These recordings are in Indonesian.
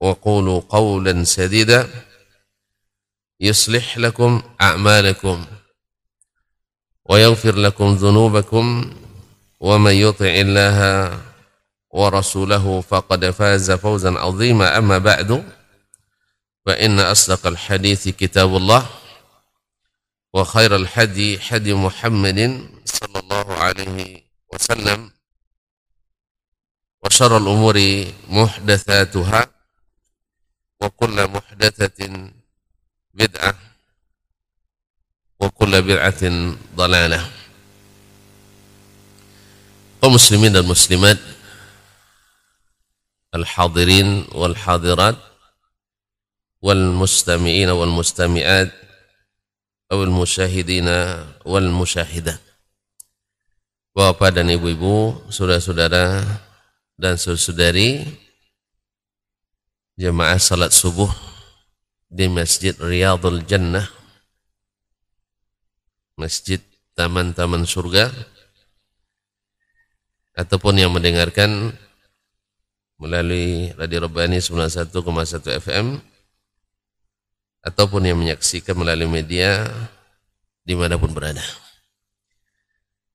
وقولوا قولا سديدا. يصلح لكم أعمالكم ويغفر لكم ذنوبكم ومن يطع الله ورسوله فقد فاز فوزا عظيما. أما بعد فإن أصدق الحديث كتاب الله وخير الحدي حدي محمد صلى الله عليه وسلم وشر الأمور محدثاتها. وكل محدثة بدعة وكل بدعة ضلالة. ومسلمين المسلمات الحاضرين والحاضرات والمستمعين والمستمعات أو المشاهدين والمشاهدات Bapak dan Ibu-ibu, saudara-saudara dan saudari jemaah salat subuh di Masjid Riyadul Jannah Masjid Taman-Taman Surga ataupun yang mendengarkan melalui Radio Rabbani 91,1 FM ataupun yang menyaksikan melalui media di mana pun berada.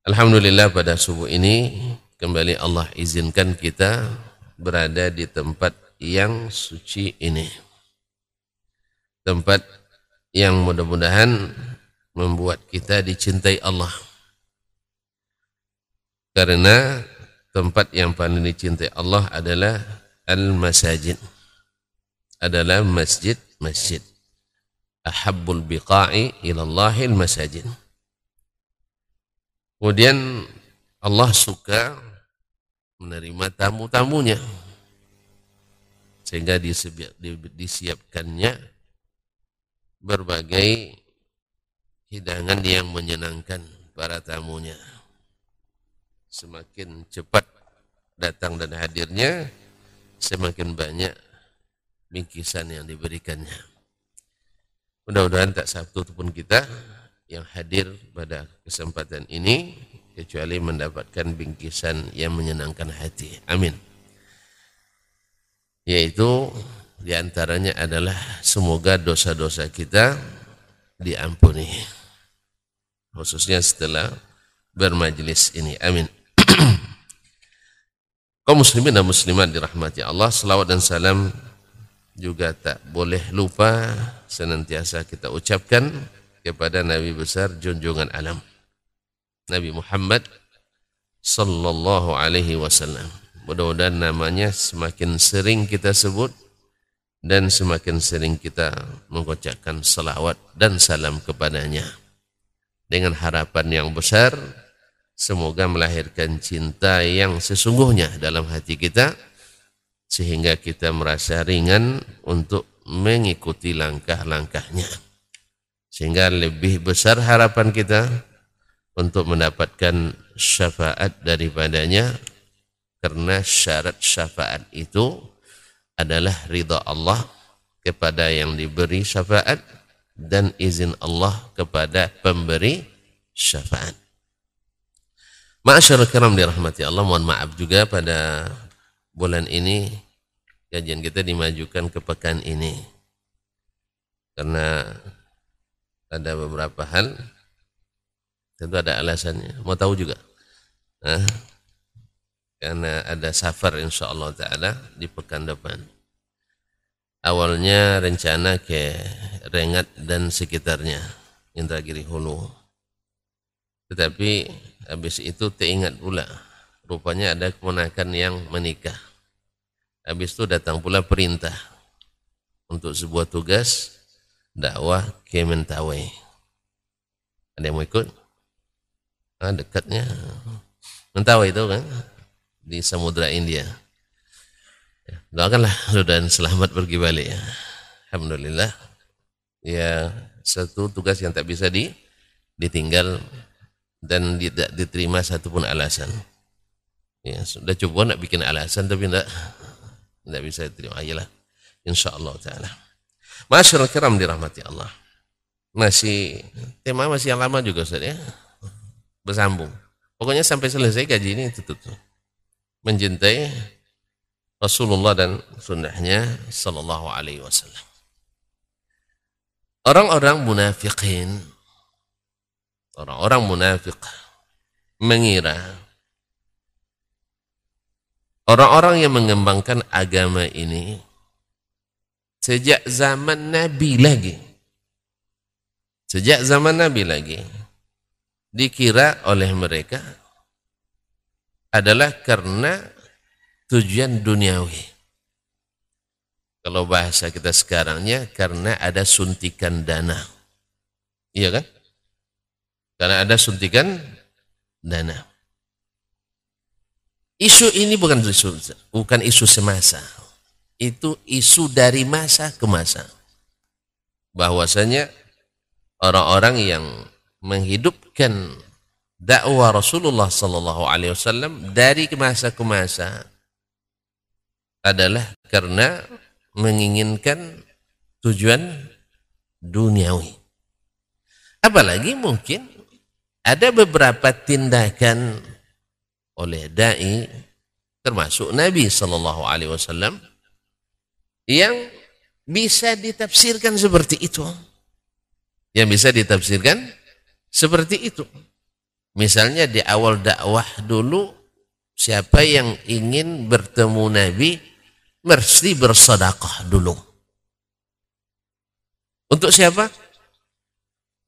Alhamdulillah pada subuh ini kembali Allah izinkan kita berada di tempat yang suci ini. Tempat yang mudah-mudahan membuat kita dicintai Allah. Karena tempat yang paling dicintai Allah adalah al-masajid. Adalah masjid-masjid. Ahabbul biqa'i ilallahil masajid. Kemudian Allah suka menerima tamu-tamunya sehingga disiapkannya berbagai hidangan yang menyenangkan para tamunya. Semakin cepat datang dan hadirnya, semakin banyak bingkisan yang diberikannya. Mudah-mudahan tak satu pun kita yang hadir pada kesempatan ini kecuali mendapatkan bingkisan yang menyenangkan hati. Amin. Yaitu di antaranya adalah semoga dosa-dosa kita diampuni. Khususnya setelah bermajlis ini. Amin. Kau muslimin dan muslimat dirahmati Allah, selawat dan salam juga tak boleh lupa senantiasa kita ucapkan kepada Nabi besar junjungan alam. Nabi Muhammad sallallahu alaihi wasallam. Mudah-mudahan namanya semakin sering kita sebut dan semakin sering kita mengucapkan salawat dan salam kepadanya. Dengan harapan yang besar, semoga melahirkan cinta yang sesungguhnya dalam hati kita, sehingga kita merasa ringan untuk mengikuti langkah-langkahnya. Sehingga lebih besar harapan kita untuk mendapatkan syafaat daripadanya karena syarat syafaat itu adalah ridha Allah kepada yang diberi syafaat dan izin Allah kepada pemberi syafaat. Ma'asyarul kiram dirahmati Allah, mohon maaf juga pada bulan ini kajian kita dimajukan ke pekan ini. Karena ada beberapa hal tentu ada alasannya. Mau tahu juga? Nah, karena ada safar insya Allah Ta'ala di pekan depan. Awalnya rencana ke Rengat dan sekitarnya, Indragiri Hulu. Tetapi habis itu teringat pula, rupanya ada kemenakan yang menikah. Habis itu datang pula perintah untuk sebuah tugas dakwah ke Mentawai. Ada yang mau ikut? Ah, dekatnya. Mentawai itu kan di Samudra India. Ya, doakanlah dan selamat pergi balik ya. Alhamdulillah. Ya, satu tugas yang tak bisa di, ditinggal dan tidak diterima satupun alasan. Ya, sudah coba nak bikin alasan tapi tidak tidak bisa diterima. Ayolah. Insyaallah taala. Masyaallah kiram dirahmati Allah. Masih tema masih yang lama juga Ustaz ya. Bersambung. Pokoknya sampai selesai gaji ini tutup. Mencintai Rasulullah dan sunnahnya sallallahu alaihi wasallam. Orang-orang munafikin orang-orang munafik mengira orang-orang yang mengembangkan agama ini sejak zaman Nabi lagi sejak zaman Nabi lagi dikira oleh mereka adalah karena tujuan duniawi. Kalau bahasa kita sekarangnya karena ada suntikan dana. Iya kan? Karena ada suntikan dana. Isu ini bukan isu bukan isu semasa. Itu isu dari masa ke masa. Bahwasanya orang-orang yang menghidupkan dakwah Rasulullah sallallahu alaihi wasallam dari masa ke masa adalah karena menginginkan tujuan duniawi. Apalagi mungkin ada beberapa tindakan oleh dai termasuk Nabi Shallallahu Alaihi Wasallam yang bisa ditafsirkan seperti itu, yang bisa ditafsirkan seperti itu. Misalnya di awal dakwah dulu siapa yang ingin bertemu Nabi mesti bersedekah dulu. Untuk siapa?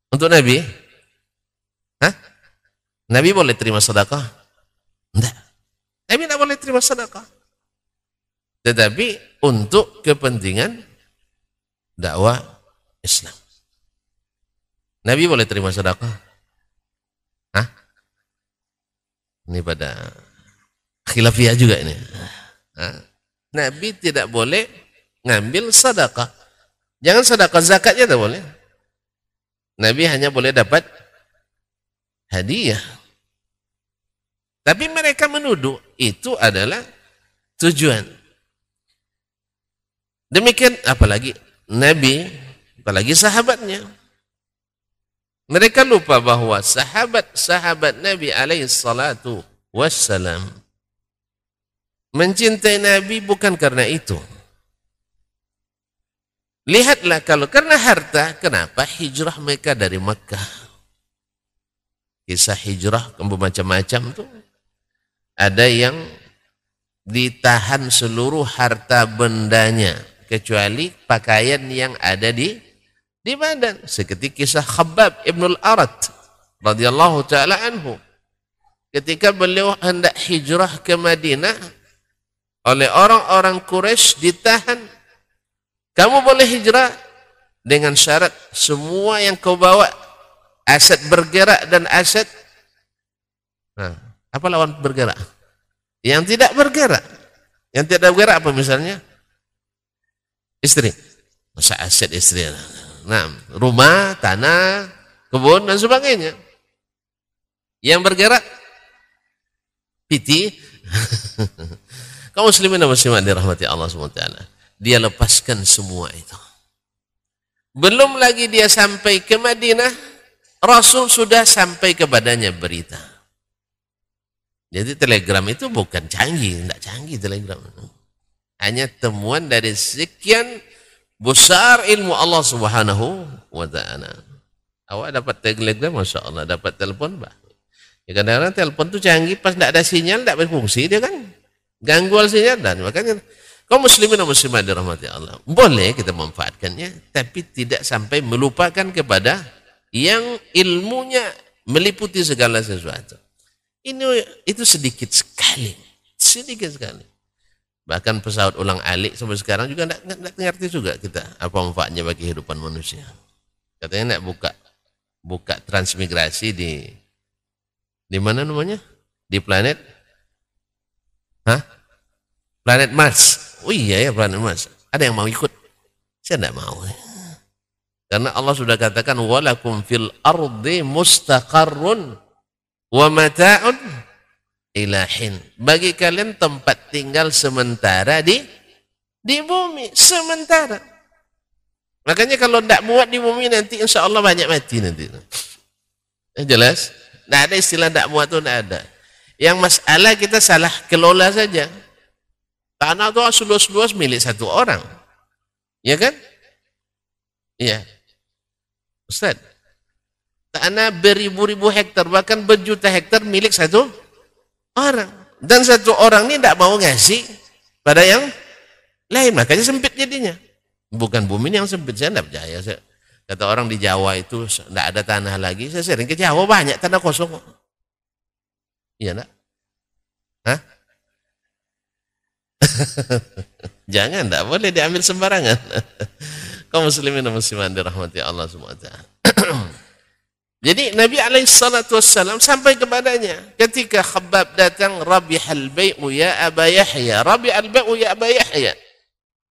Untuk Nabi? Hah? Nabi boleh terima sedekah? Tidak. Nabi tidak boleh terima sedekah. Tetapi untuk kepentingan dakwah Islam. Nabi boleh terima sedekah? Hah? Ini pada khilafiyah juga ini. Hah? Nabi tidak boleh ngambil sedekah. Jangan sedekah zakatnya tidak boleh. Nabi hanya boleh dapat hadiah. Tapi mereka menuduh itu adalah tujuan. Demikian apalagi Nabi, apalagi sahabatnya. Mereka lupa bahwa sahabat-sahabat Nabi alaihi salatu wassalam Mencintai Nabi bukan karena itu. Lihatlah kalau karena harta, kenapa hijrah mereka dari Makkah? Kisah hijrah macam-macam tuh. Ada yang ditahan seluruh harta bendanya kecuali pakaian yang ada di di badan. Seperti kisah Khabbab Ibnul Arat radhiyallahu taala anhu. Ketika beliau hendak hijrah ke Madinah, oleh orang-orang Quraisy ditahan. Kamu boleh hijrah dengan syarat semua yang kau bawa aset bergerak dan aset nah, apa lawan bergerak? Yang tidak bergerak. Yang tidak bergerak apa misalnya? Istri. Masa aset istri. Nah, rumah, tanah, kebun dan sebagainya. Yang bergerak piti kaum muslimin dan muslimat dirahmati Allah SWT. dia lepaskan semua itu. Belum lagi dia sampai ke Madinah, Rasul sudah sampai kepadanya berita. Jadi telegram itu bukan canggih, tidak canggih telegram. Hanya temuan dari sekian besar ilmu Allah Subhanahu wa taala. Awak dapat telegram, masya Allah, dapat telepon, bah. Ya kadang-kadang telepon itu canggih, pas tidak ada sinyal, tidak berfungsi dia kan. Gangguan sinyal dan makanya Kau muslimin dan muslimat dirahmati Allah. Boleh kita memanfaatkannya, tapi tidak sampai melupakan kepada yang ilmunya meliputi segala sesuatu. Ini itu sedikit sekali, sedikit sekali. Bahkan pesawat ulang alik sampai sekarang juga tidak ngerti juga kita apa manfaatnya bagi kehidupan manusia. Katanya tidak buka buka transmigrasi di di mana namanya? Di planet? Hah? Planet Mars. Oh iya ya planet Mars. Ada yang mau ikut? Saya tidak mau. Karena Allah sudah katakan walakum fil ardi mustaqarrun wa mata'un ilahin. Bagi kalian tempat tinggal sementara di di bumi sementara. Makanya kalau tidak muat di bumi nanti insya Allah banyak mati nanti. Eh, jelas? Tidak ada istilah tidak muat itu tidak ada. Yang masalah kita salah kelola saja. Tanah itu seluas-luas milik satu orang. Ya kan? Iya. Ustaz, tanah beribu-ribu hektar, bahkan berjuta hektar milik satu orang. Dan satu orang ini tidak mau ngasih pada yang lain. Makanya sempit jadinya. Bukan bumi yang sempit, saya tidak percaya. Saya, kata orang di Jawa itu tidak ada tanah lagi. Saya sering ke Jawa banyak tanah kosong. Iya enggak? Hah? Jangan, tidak boleh diambil sembarangan. Kau muslimin dan musliman dirahmati Allah SWT. Jadi Nabi SAW sampai kepadanya ketika Khabbab datang Rabi al-bai'u ya Aba Yahya Rabi al-bai'u ya Aba Yahya.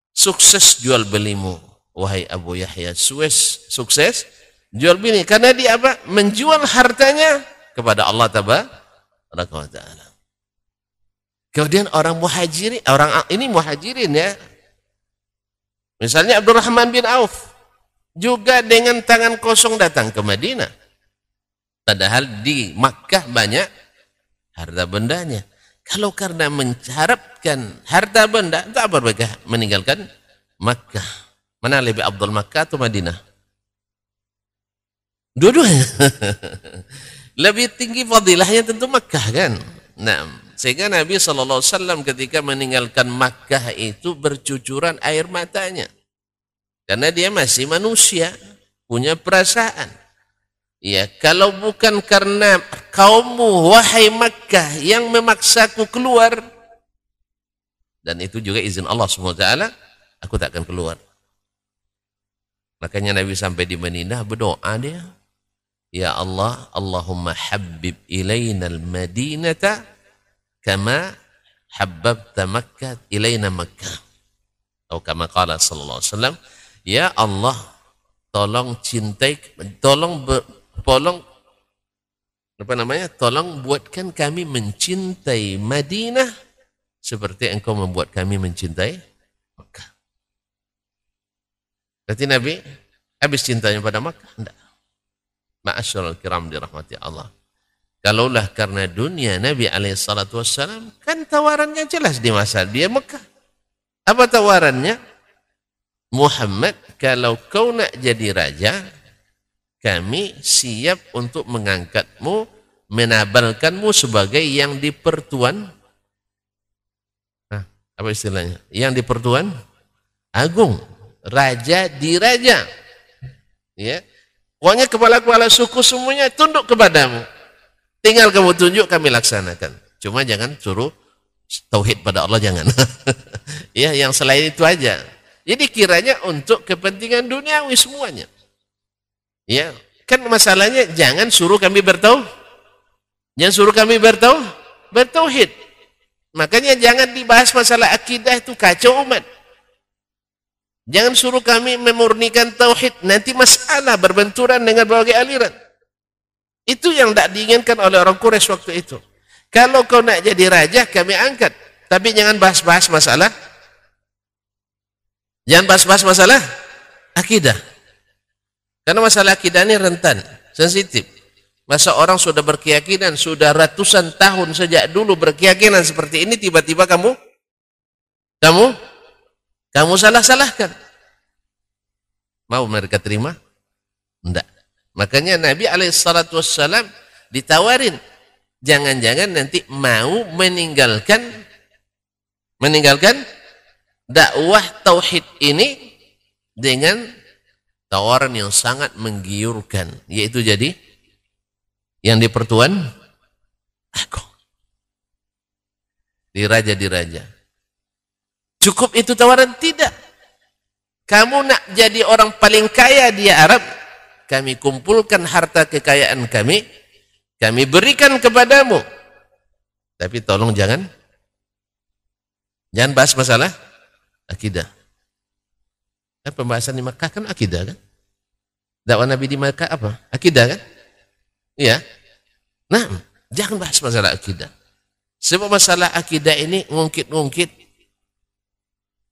Sukses jual belimu wahai Abu Yahya. Sukses sukses jual beli. Karena dia apa? Menjual hartanya kepada Allah Taala. Kemudian orang muhajirin, orang ini muhajirin ya. Misalnya Abdurrahman bin Auf juga dengan tangan kosong datang ke Madinah. Padahal di Makkah banyak harta bendanya. Kalau karena mengharapkan harta benda, tak mereka meninggalkan Makkah. Mana lebih Abdul Makkah atau Madinah? Dua-duanya. lebih tinggi fadilahnya tentu Makkah kan. Nah, sehingga Nabi SAW ketika meninggalkan Makkah itu bercucuran air matanya. Karena dia masih manusia, punya perasaan. Ya, kalau bukan karena kaummu wahai Makkah yang memaksaku keluar dan itu juga izin Allah SWT, aku tak akan keluar. Makanya Nabi sampai di Madinah berdoa dia, Ya Allah, Allahumma habib ilainal madinata kama habbabta Makkah ilaina Makkah. Atau kama qala sallallahu alaihi wasallam, ya Allah, tolong cintai tolong tolong apa namanya? Tolong buatkan kami mencintai Madinah seperti engkau membuat kami mencintai Makkah. Berarti Nabi habis cintanya pada Makkah? Tidak. Ma'asyarul kiram dirahmati Allah. Kalaulah karena dunia Nabi alaihissalatu wassalam, kan tawarannya jelas di masa dia Mekah. Apa tawarannya? Muhammad, kalau kau nak jadi raja, kami siap untuk mengangkatmu, menabalkanmu sebagai yang dipertuan. Nah, apa istilahnya? Yang dipertuan agung, raja di raja. Ya. Pokoknya kepala-kepala suku semuanya tunduk kepadamu. Tinggal kamu tunjuk kami laksanakan. Cuma jangan suruh tauhid pada Allah jangan. ya, yang selain itu aja. Jadi kiranya untuk kepentingan duniawi semuanya. Ya, kan masalahnya jangan suruh kami bertauhid. Jangan suruh kami bertauhid, bertauhid. Makanya jangan dibahas masalah akidah itu kacau umat. Jangan suruh kami memurnikan tauhid, nanti masalah berbenturan dengan berbagai aliran. Itu yang tidak diinginkan oleh orang Quraisy waktu itu. Kalau kau nak jadi raja, kami angkat. Tapi jangan bahas-bahas masalah Jangan bahas-bahas masalah akidah. Karena masalah akidah ini rentan, sensitif. Masa orang sudah berkeyakinan, sudah ratusan tahun sejak dulu berkeyakinan seperti ini, tiba-tiba kamu, kamu, kamu salah-salahkan. Mau mereka terima? Tidak. Makanya Nabi Alaihissalam ditawarin, jangan-jangan nanti mau meninggalkan, meninggalkan dakwah tauhid ini dengan tawaran yang sangat menggiurkan, yaitu jadi yang di pertuan aku diraja diraja cukup itu tawaran? Tidak. Kamu nak jadi orang paling kaya di Arab kami kumpulkan harta kekayaan kami kami berikan kepadamu. Tapi tolong jangan jangan bahas masalah akidah kan pembahasan di Makkah kan akidah kan dakwah Nabi di Makkah apa akidah kan Ya. Nah, jangan bahas masalah akidah. Sebab masalah akidah ini ngungkit-ngungkit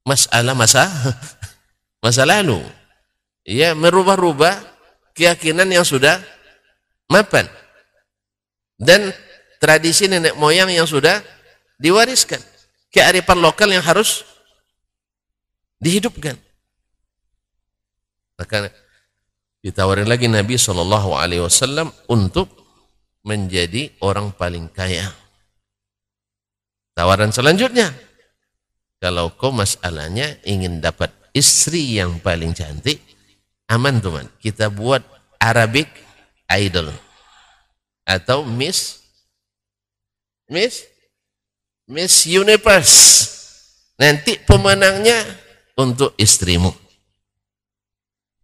masalah masa masa lalu. Ya, merubah-rubah keyakinan yang sudah mapan. Dan tradisi nenek moyang yang sudah diwariskan. Kearifan lokal yang harus dihidupkan. Maka ditawarin lagi Nabi Shallallahu Alaihi Wasallam untuk menjadi orang paling kaya. Tawaran selanjutnya, kalau kau masalahnya ingin dapat istri yang paling cantik, aman teman. Kita buat Arabic Idol atau Miss Miss Miss Universe. Nanti pemenangnya untuk istrimu.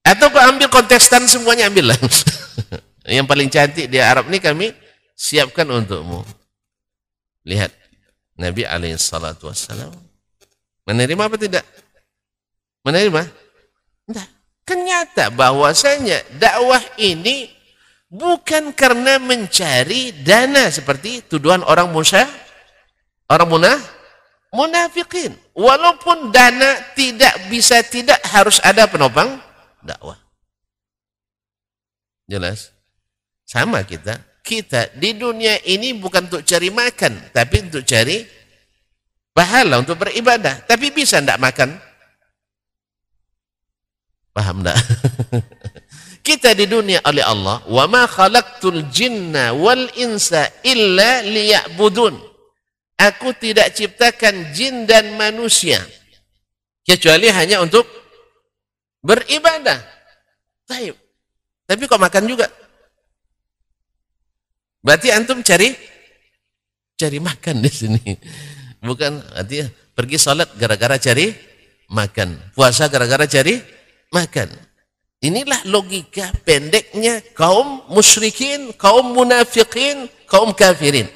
Atau kau ambil kontestan semuanya ambillah. yang paling cantik di Arab ini kami siapkan untukmu. Lihat Nabi alaihissalatu wassalam menerima apa tidak? Menerima? Tidak. Kenyata bahwasanya dakwah ini bukan karena mencari dana seperti tuduhan orang Musa, orang munah, munafikin. Walaupun dana tidak bisa tidak harus ada penopang dakwah. Jelas? Sama kita. Kita di dunia ini bukan untuk cari makan, tapi untuk cari pahala untuk beribadah. Tapi bisa tidak makan? Paham tidak? kita di dunia oleh Allah, wa ma khalaqtul jinna wal insa illa liya'budun. Aku tidak ciptakan jin dan manusia kecuali hanya untuk beribadah. Taib. Tapi kok makan juga? Berarti antum cari cari makan di sini. Bukan artinya pergi salat gara-gara cari makan. Puasa gara-gara cari makan. Inilah logika pendeknya kaum musyrikin, kaum munafikin, kaum kafirin.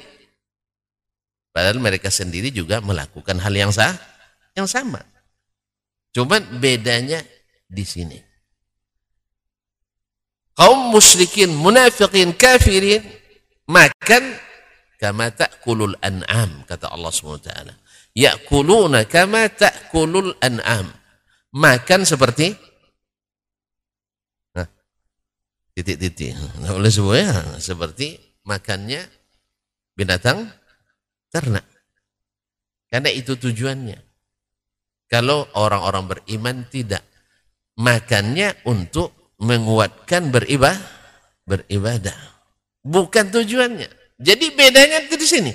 Padahal mereka sendiri juga melakukan hal yang sah, yang sama. Cuman bedanya di sini. Kaum musyrikin, munafikin, kafirin makan kama ta'kulul an'am kata Allah SWT. Ya'kuluna kama ta'kulul an'am. Makan seperti titik-titik. Nah, oleh semuanya seperti makannya binatang ternak. Karena itu tujuannya. Kalau orang-orang beriman tidak makannya untuk menguatkan beribadah, beribadah. Bukan tujuannya. Jadi bedanya itu di sini.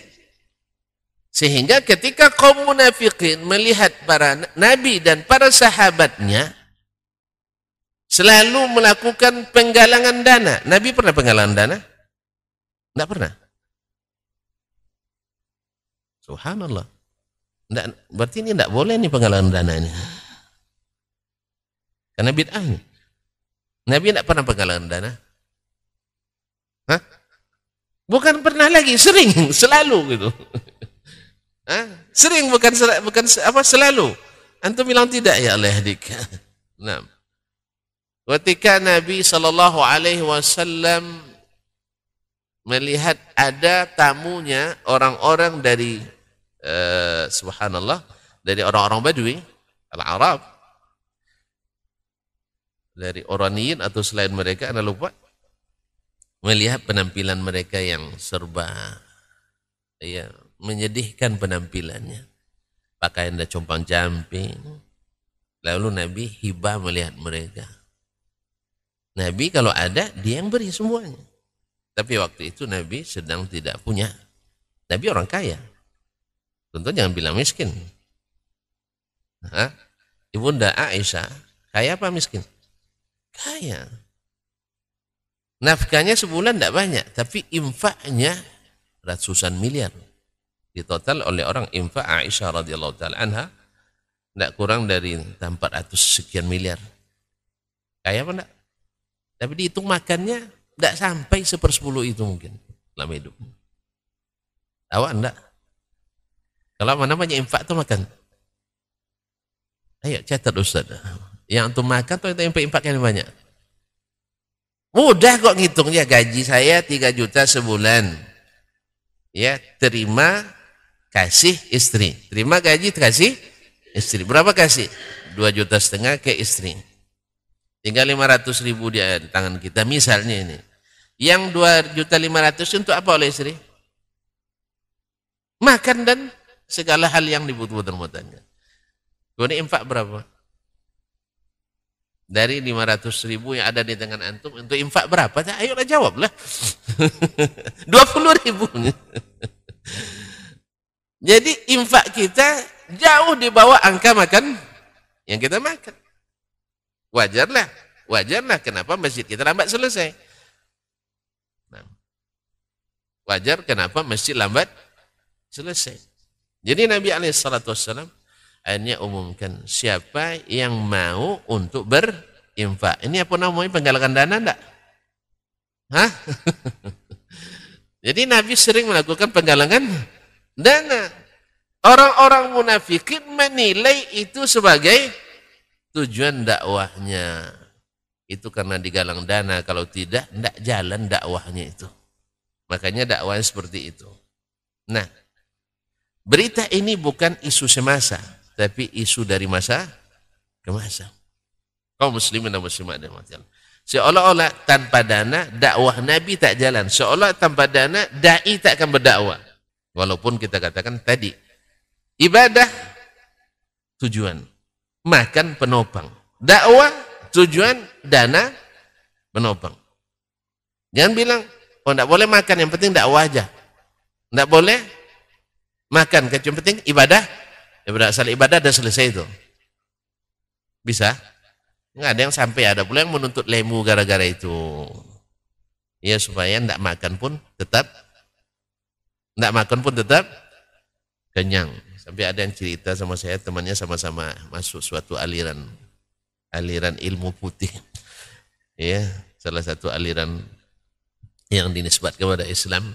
Sehingga ketika kaum munafikin melihat para nabi dan para sahabatnya selalu melakukan penggalangan dana. Nabi pernah penggalangan dana? Tidak pernah. Subhanallah. Nggak, berarti ini tidak boleh nih penggalangan dana ini. Karena bid'ah ini. Nabi tidak pernah penggalangan dana. Hah? Bukan pernah lagi, sering, selalu gitu. Hah? Sering bukan bukan apa selalu. Antum bilang tidak ya Allah adik. Nah. Ketika Nabi sallallahu alaihi wasallam melihat ada tamunya orang-orang dari uh, subhanallah dari orang-orang Badui, al-Arab dari Oraniyin atau selain mereka Anda lupa? Melihat penampilan mereka yang serba ya menyedihkan penampilannya. Pakaian dah compang camping. Lalu Nabi hibah melihat mereka. Nabi kalau ada dia yang beri semuanya. Tapi waktu itu Nabi sedang tidak punya. Nabi orang kaya. Tentu jangan bilang miskin. Hah? Ibunda Aisyah kaya apa miskin Kaya. Nafkahnya sebulan tidak banyak, tapi infaknya ratusan miliar. Di total oleh orang infak Aisyah radhiyallahu taala anha tidak kurang dari 400 sekian miliar. Kaya apa enggak? Tapi dihitung makannya tidak sampai sepersepuluh itu mungkin dalam hidup. Awak enggak? Kalau mana namanya infak itu makan. Ayo catat Ustaz. Yang untuk makan tuh yang infak yang banyak. Mudah kok ngitungnya gaji saya 3 juta sebulan. Ya, terima kasih istri. Terima gaji kasih istri. Berapa kasih? 2 juta setengah ke istri. Tinggal 500 ribu di tangan kita misalnya ini. Yang 2 juta 500 untuk apa oleh istri? Makan dan segala hal yang dibutuhkan rumah. Kemudian infak berapa? Dari 500 ribu yang ada di tangan antum untuk infak berapa? Nah, ayolah jawablah. 20 ribu. Jadi infak kita jauh di bawah angka makan yang kita makan. Wajarlah, wajarlah kenapa masjid kita lambat selesai. Nah, wajar kenapa masjid lambat selesai. Jadi Nabi Alaihissalam akhirnya umumkan siapa yang mau untuk berinfak. Ini apa namanya penggalangan dana enggak? Hah? Jadi Nabi sering melakukan penggalangan dana. Orang-orang munafikin menilai itu sebagai tujuan dakwahnya. Itu karena digalang dana, kalau tidak, tidak jalan dakwahnya itu. Makanya dakwahnya seperti itu. Nah, berita ini bukan isu semasa tapi isu dari masa ke masa. Kau muslimin dan muslimat dan mati Seolah-olah tanpa dana dakwah Nabi tak jalan. Seolah tanpa dana dai tak akan berdakwah. Walaupun kita katakan tadi ibadah tujuan, makan penopang. Dakwah tujuan dana penopang. Jangan bilang oh tidak boleh makan yang penting dakwah aja. Tidak boleh makan yang penting ibadah Ibadah asal ibadah ada selesai itu. Bisa? Enggak ada yang sampai ada pula yang menuntut lemu gara-gara itu. Ya supaya tidak makan pun tetap tidak makan pun tetap kenyang. Sampai ada yang cerita sama saya temannya sama-sama masuk suatu aliran aliran ilmu putih. Ya, salah satu aliran yang dinisbat kepada Islam.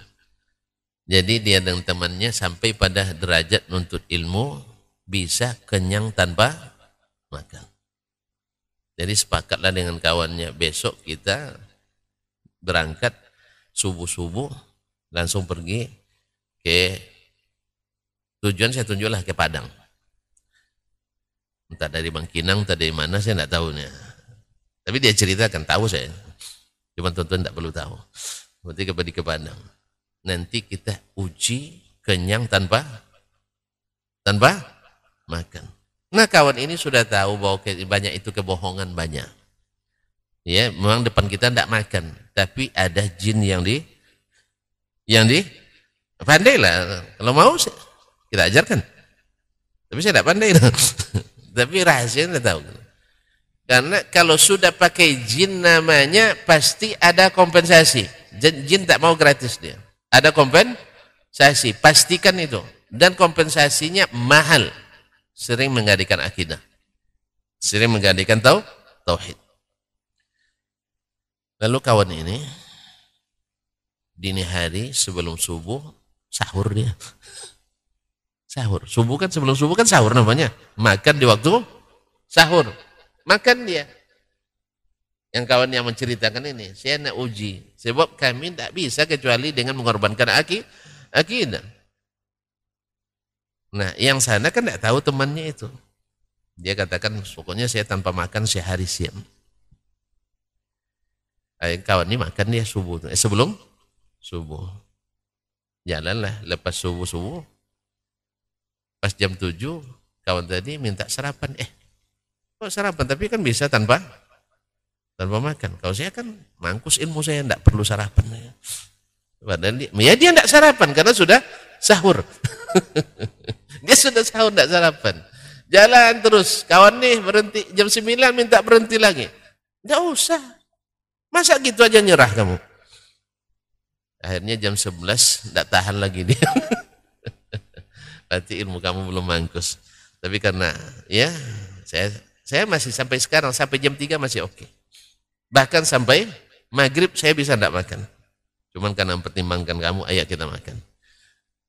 Jadi dia dan temannya sampai pada derajat nuntut ilmu bisa kenyang tanpa makan. Jadi sepakatlah dengan kawannya besok kita berangkat subuh-subuh langsung pergi ke tujuan saya tunjuklah ke Padang. Entah dari Bangkinang, entah dari mana saya tidak tahu nih. Tapi dia ceritakan tahu saya. Cuma tuan-tuan tidak perlu tahu. Berarti kepada ke Padang. Nanti kita uji kenyang tanpa tanpa makan. Nah kawan ini sudah tahu bahwa banyak itu kebohongan banyak. Ya, memang depan kita tidak makan, tapi ada jin yang di yang di pandai lah. Kalau mau kita ajarkan. Tapi saya tidak pandai. tapi rahasia tidak tahu. Karena kalau sudah pakai jin namanya pasti ada kompensasi. Jin, jin tak mau gratis dia. Ada kompensasi, pastikan itu. Dan kompensasinya mahal sering menggantikan akidah. Sering menggantikan tau, tauhid. Lalu kawan ini dini hari sebelum subuh sahur dia. Sahur. Subuh kan sebelum subuh kan sahur namanya. Makan di waktu sahur. Makan dia. Yang kawan yang menceritakan ini, saya nak uji. Sebab kami tak bisa kecuali dengan mengorbankan akidah. Nah, yang sana kan tidak tahu temannya itu. Dia katakan, pokoknya saya tanpa makan sehari siang. Ayah kawan ini makan dia subuh. Eh, sebelum subuh. Jalanlah lepas subuh-subuh. Pas jam 7, kawan tadi minta sarapan. Eh, kok sarapan? Tapi kan bisa tanpa tanpa makan. Kalau saya kan mangkus ilmu saya, tidak perlu sarapan. Padahal dia, ya dia tidak sarapan karena sudah sahur. dia sudah sahur tidak sarapan. Jalan terus, kawan nih berhenti jam 9 minta berhenti lagi. Tidak usah. Masa gitu aja nyerah kamu? Akhirnya jam 11 tidak tahan lagi dia. Berarti ilmu kamu belum mangkus. Tapi karena ya saya saya masih sampai sekarang sampai jam 3 masih oke. Okay. Bahkan sampai maghrib saya bisa tidak makan. Cuman karena mempertimbangkan kamu, ayo kita makan.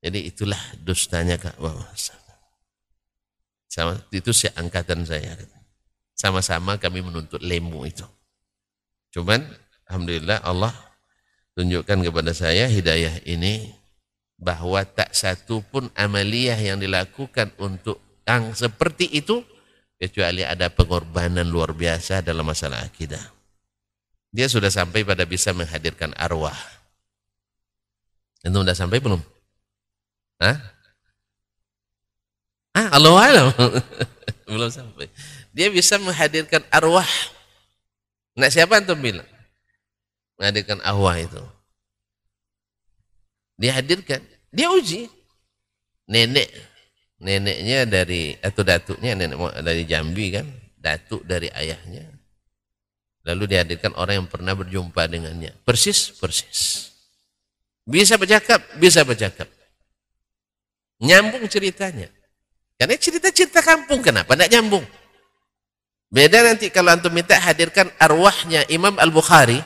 Jadi itulah dustanya Kak Sama itu si angkatan saya. Sama-sama kami menuntut lemu itu. Cuman alhamdulillah Allah tunjukkan kepada saya hidayah ini bahwa tak satu pun amaliyah yang dilakukan untuk yang seperti itu kecuali ada pengorbanan luar biasa dalam masalah akidah. Dia sudah sampai pada bisa menghadirkan arwah itu udah sampai belum? Hah? Ah, Allah alam. belum sampai. Dia bisa menghadirkan arwah. Nah, siapa antum bilang? Menghadirkan arwah itu. Dihadirkan. Dia uji. Nenek. Neneknya dari, atau datuknya nenek dari Jambi kan. Datuk dari ayahnya. Lalu dihadirkan orang yang pernah berjumpa dengannya. Persis, persis. Bisa bercakap, bisa bercakap. Nyambung ceritanya. Karena cerita-cerita kampung, kenapa tidak nyambung? Beda nanti kalau antum minta hadirkan arwahnya Imam Al-Bukhari,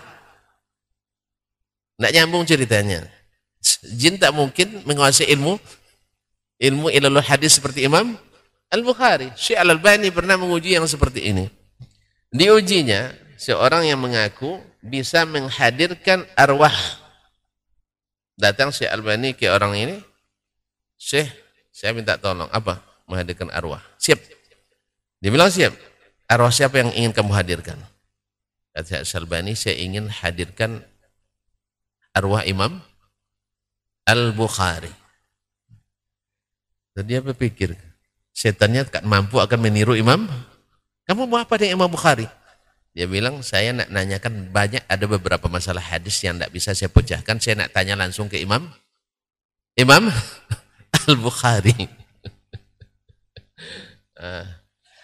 tidak nyambung ceritanya. Jin tak mungkin menguasai ilmu ilmu ilmu hadis seperti Imam Al-Bukhari. Syekh Al-Albani pernah menguji yang seperti ini. Diujinya, seorang yang mengaku bisa menghadirkan arwah Datang Syekh Albani ke orang ini, Syekh, saya minta tolong. Apa? Menghadirkan arwah. Siap. Dia bilang siap. Arwah siapa yang ingin kamu hadirkan? Kata Syekh Albani, saya ingin hadirkan arwah Imam Al-Bukhari. Dan dia berpikir, setannya tak mampu akan meniru Imam. Kamu mau apa dengan Imam Bukhari? Dia bilang, saya nak nanyakan banyak, ada beberapa masalah hadis yang tidak bisa saya pecahkan. Saya nak tanya langsung ke Imam. Imam Al-Bukhari. uh,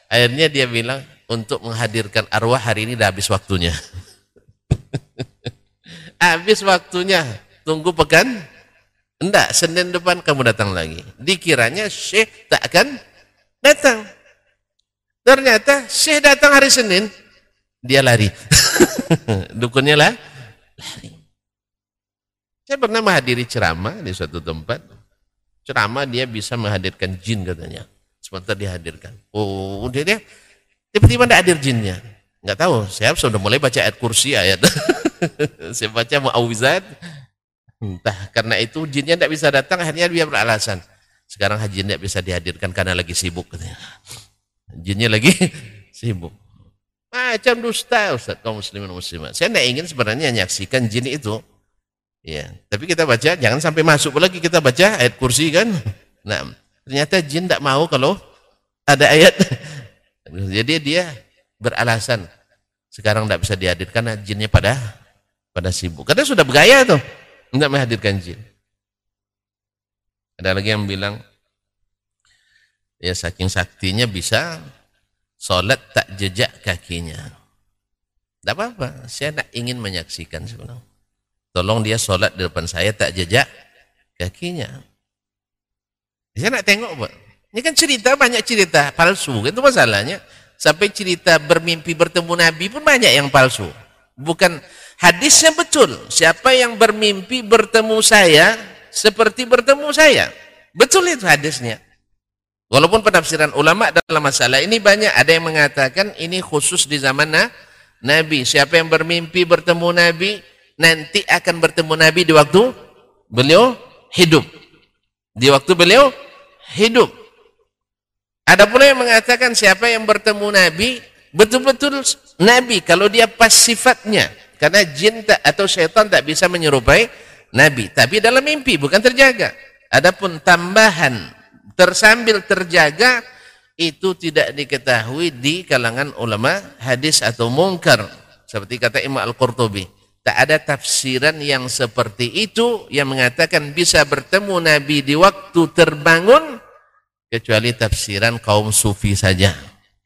akhirnya dia bilang, untuk menghadirkan arwah hari ini dah habis waktunya. habis waktunya. Tunggu pekan. Enggak, Senin depan kamu datang lagi. Dikiranya Syekh tak akan datang. Ternyata Syekh datang hari Senin dia lari. Dukunnya lah lari. Saya pernah menghadiri ceramah di suatu tempat. Ceramah dia bisa menghadirkan jin katanya. Sebentar dihadirkan. Oh, dia dia tiba-tiba tidak hadir jinnya. Enggak tahu, saya sudah mulai baca ayat kursi ayat. saya baca muawizat. Entah karena itu jinnya tidak bisa datang, akhirnya dia beralasan. Sekarang haji tidak bisa dihadirkan karena lagi sibuk katanya. Jinnya lagi sibuk. Macam dusta Ustaz kaum muslimin muslimat. Saya tidak ingin sebenarnya menyaksikan jin itu. Ya, tapi kita baca jangan sampai masuk lagi kita baca ayat kursi kan. Nah, ternyata jin tidak mau kalau ada ayat. Jadi dia beralasan sekarang tidak bisa dihadirkan karena jinnya pada pada sibuk. Karena sudah bergaya tuh tidak menghadirkan jin. Ada lagi yang bilang ya saking saktinya bisa Sholat tak jejak kakinya. Tidak apa-apa, saya tak ingin menyaksikan sebenarnya. Tolong dia sholat di depan saya tak jejak kakinya. Saya nak tengok Pak. Ini kan cerita banyak cerita palsu, itu masalahnya. Sampai cerita bermimpi bertemu Nabi pun banyak yang palsu. Bukan hadisnya betul. Siapa yang bermimpi bertemu saya seperti bertemu saya. Betul itu hadisnya. Walaupun penafsiran ulama dalam masalah ini banyak, ada yang mengatakan ini khusus di zaman Nabi. Siapa yang bermimpi bertemu Nabi, nanti akan bertemu Nabi di waktu beliau hidup. Di waktu beliau hidup. Ada pula yang mengatakan siapa yang bertemu Nabi, betul-betul Nabi. Kalau dia pas sifatnya, Karena jin tak, atau syaitan tak bisa menyerupai Nabi. Tapi dalam mimpi, bukan terjaga. Adapun tambahan tersambil terjaga, itu tidak diketahui di kalangan ulama hadis atau mungkar. Seperti kata Imam Al-Qurtubi. Tak ada tafsiran yang seperti itu yang mengatakan bisa bertemu Nabi di waktu terbangun kecuali tafsiran kaum sufi saja.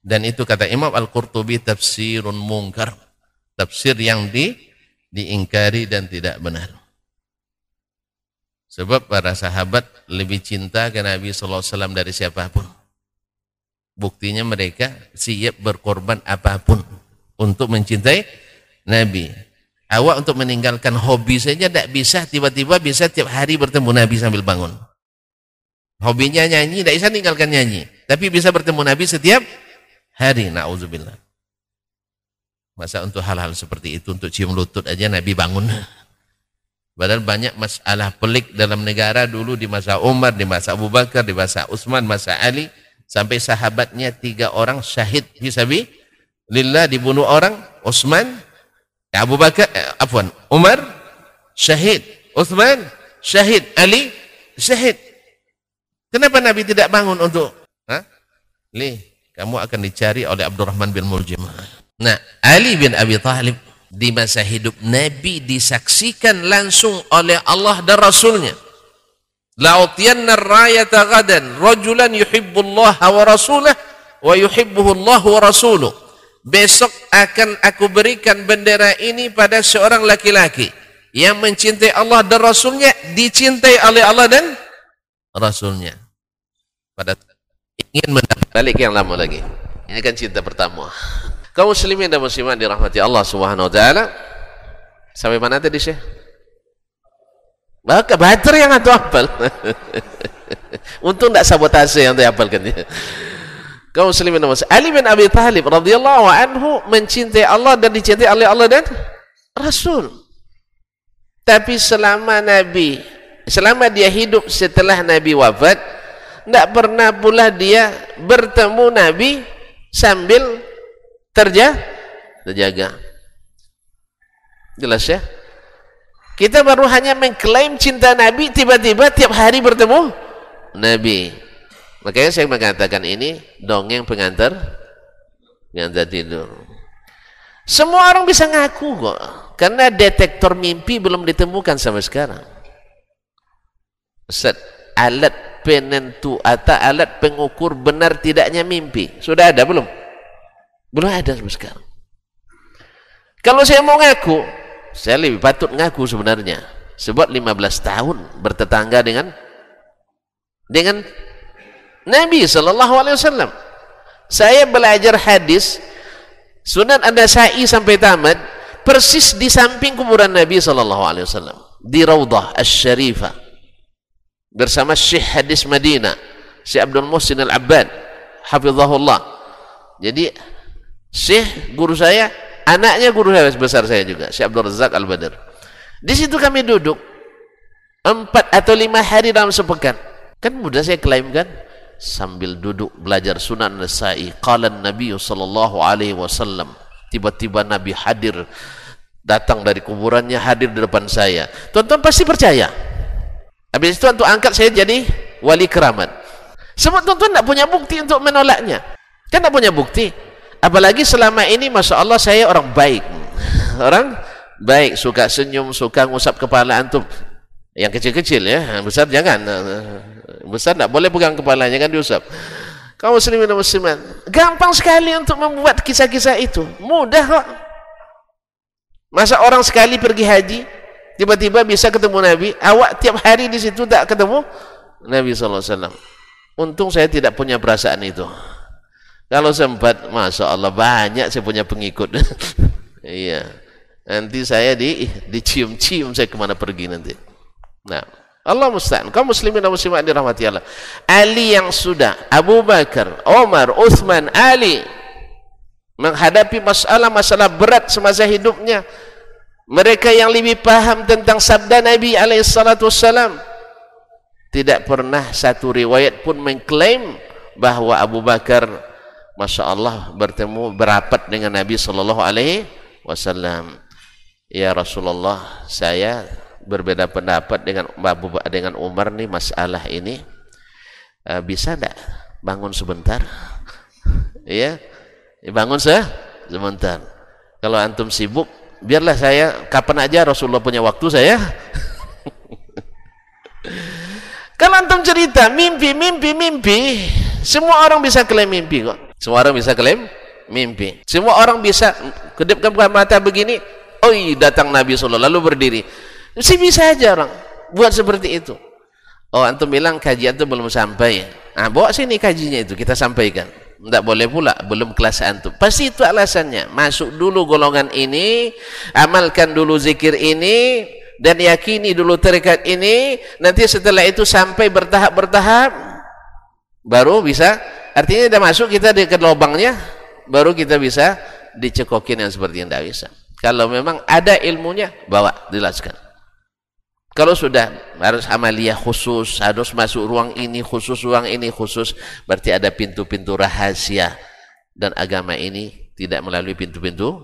Dan itu kata Imam Al-Qurtubi tafsirun mungkar. Tafsir yang di, diingkari dan tidak benar. Sebab para sahabat lebih cinta ke Nabi SAW dari siapa pun. Buktinya mereka siap berkorban apa pun untuk mencintai Nabi. Awak untuk meninggalkan hobi saja tidak bisa, tiba-tiba bisa tiap hari bertemu Nabi sambil bangun. Hobinya nyanyi, tidak bisa tinggalkan nyanyi. Tapi bisa bertemu Nabi setiap hari. Na'udzubillah. Masa untuk hal-hal seperti itu, untuk cium lutut aja Nabi bangun. Padahal banyak masalah pelik dalam negara dulu di masa Umar, di masa Abu Bakar, di masa Utsman, masa Ali. Sampai sahabatnya tiga orang syahid. Hisabi. Lillah dibunuh orang. Utsman, Abu Bakar, eh, afwan, Umar syahid, Uthman syahid, Ali syahid. Kenapa Nabi tidak bangun untuk ha? Li, kamu akan dicari oleh Abdurrahman bin Muljim. Nah, Ali bin Abi Thalib di masa hidup Nabi disaksikan langsung oleh Allah dan Rasulnya. La'utiyanna rayata gadan rajulan yuhibbullaha wa rasulah wa yuhibbuhu Allah wa rasuluh besok akan aku berikan bendera ini pada seorang laki-laki yang mencintai Allah dan Rasulnya dicintai oleh Allah dan Rasulnya. Pada ingin mendapat balik yang lama lagi. Ini kan cinta pertama. Kaum muslimin dan muslimat dirahmati Allah subhanahu wa ta'ala. Sampai mana tadi Syekh? Baka bater yang atau hafal untung tidak sabotase yang tu hafalkan kaum muslimin Ali bin Abi Thalib radhiyallahu anhu mencintai Allah dan dicintai oleh Allah dan Rasul. Tapi selama Nabi, selama dia hidup setelah Nabi wafat, tidak pernah pula dia bertemu Nabi sambil terja, terjaga. Jelas ya? Kita baru hanya mengklaim cinta Nabi, tiba-tiba tiap hari bertemu Nabi. Makanya saya mengatakan ini dongeng pengantar pengantar tidur. Semua orang bisa ngaku kok. Karena detektor mimpi belum ditemukan sampai sekarang. Set alat penentu atau alat pengukur benar tidaknya mimpi. Sudah ada belum? Belum ada sampai sekarang. Kalau saya mau ngaku, saya lebih patut ngaku sebenarnya. Sebab 15 tahun bertetangga dengan dengan Nabi sallallahu alaihi wasallam. Saya belajar hadis Sunan An-Nasa'i sampai tamat persis di samping kuburan Nabi sallallahu alaihi wasallam di Raudhah Asy-Syarifah bersama Syekh Hadis Madinah Syekh Abdul Muhsin Al-Abbad hafizahullah. Jadi Syekh guru saya, anaknya guru saya besar saya juga, Syekh Abdul Razak Al-Badr. Di situ kami duduk empat atau lima hari dalam sepekan. Kan mudah saya klaim kan? Sambil duduk belajar sunan nasai. Qala nabi sallallahu alaihi wasallam tiba-tiba nabi hadir datang dari kuburannya hadir di depan saya. Tuan-tuan pasti percaya. Habis itu untuk angkat saya jadi wali keramat. Semua tuan-tuan tak punya bukti untuk menolaknya. Kan tak punya bukti. Apalagi selama ini Masya Allah saya orang baik. Orang baik. Suka senyum suka ngusap kepala antum. Yang kecil-kecil ya. Besar jangan besar tak boleh pegang kepalanya kan diusap kaum muslimin dan muslimat gampang sekali untuk membuat kisah-kisah itu. Mudah kok. Masa orang sekali pergi haji tiba-tiba bisa ketemu Nabi awak tiap hari di situ tak ketemu Nabi SAW untung saya tidak punya perasaan itu. Kalau sempat Masya Allah banyak saya punya pengikut. Iya. Nanti saya di dicium-cium saya ke mana pergi nanti. Nah Allah musta'an. Kaum muslimin dan muslimat dirahmati Allah. Ali yang sudah Abu Bakar, Umar, Uthman, Ali menghadapi masalah-masalah berat semasa hidupnya. Mereka yang lebih paham tentang sabda Nabi alaihissalatu wassalam tidak pernah satu riwayat pun mengklaim bahawa Abu Bakar Masya Allah bertemu berapat dengan Nabi sallallahu alaihi wasallam. ya Rasulullah saya berbeda pendapat dengan Abu dengan Umar nih masalah ini uh, bisa tidak bangun sebentar. Ya bangun se sebentar. Kalau antum sibuk biarlah saya kapan aja Rasulullah punya waktu saya. Kalau antum cerita mimpi mimpi mimpi semua orang bisa klaim mimpi kok. Semua orang bisa klaim mimpi. Semua orang bisa kedipkan mata begini oh datang Nabi SAW lalu berdiri mesti bisa aja orang buat seperti itu. Oh antum bilang kajian itu belum sampai. Nah bawa sini kajinya itu kita sampaikan. Tidak boleh pula belum kelas antum. Pasti itu alasannya. Masuk dulu golongan ini amalkan dulu zikir ini dan yakini dulu terikat ini. Nanti setelah itu sampai bertahap-bertahap baru bisa artinya sudah masuk kita di lubangnya baru kita bisa dicekokin yang seperti yang tidak bisa. Kalau memang ada ilmunya bawa jelaskan kalau sudah harus amalia khusus, harus masuk ruang ini khusus, ruang ini khusus, berarti ada pintu-pintu rahasia. Dan agama ini tidak melalui pintu-pintu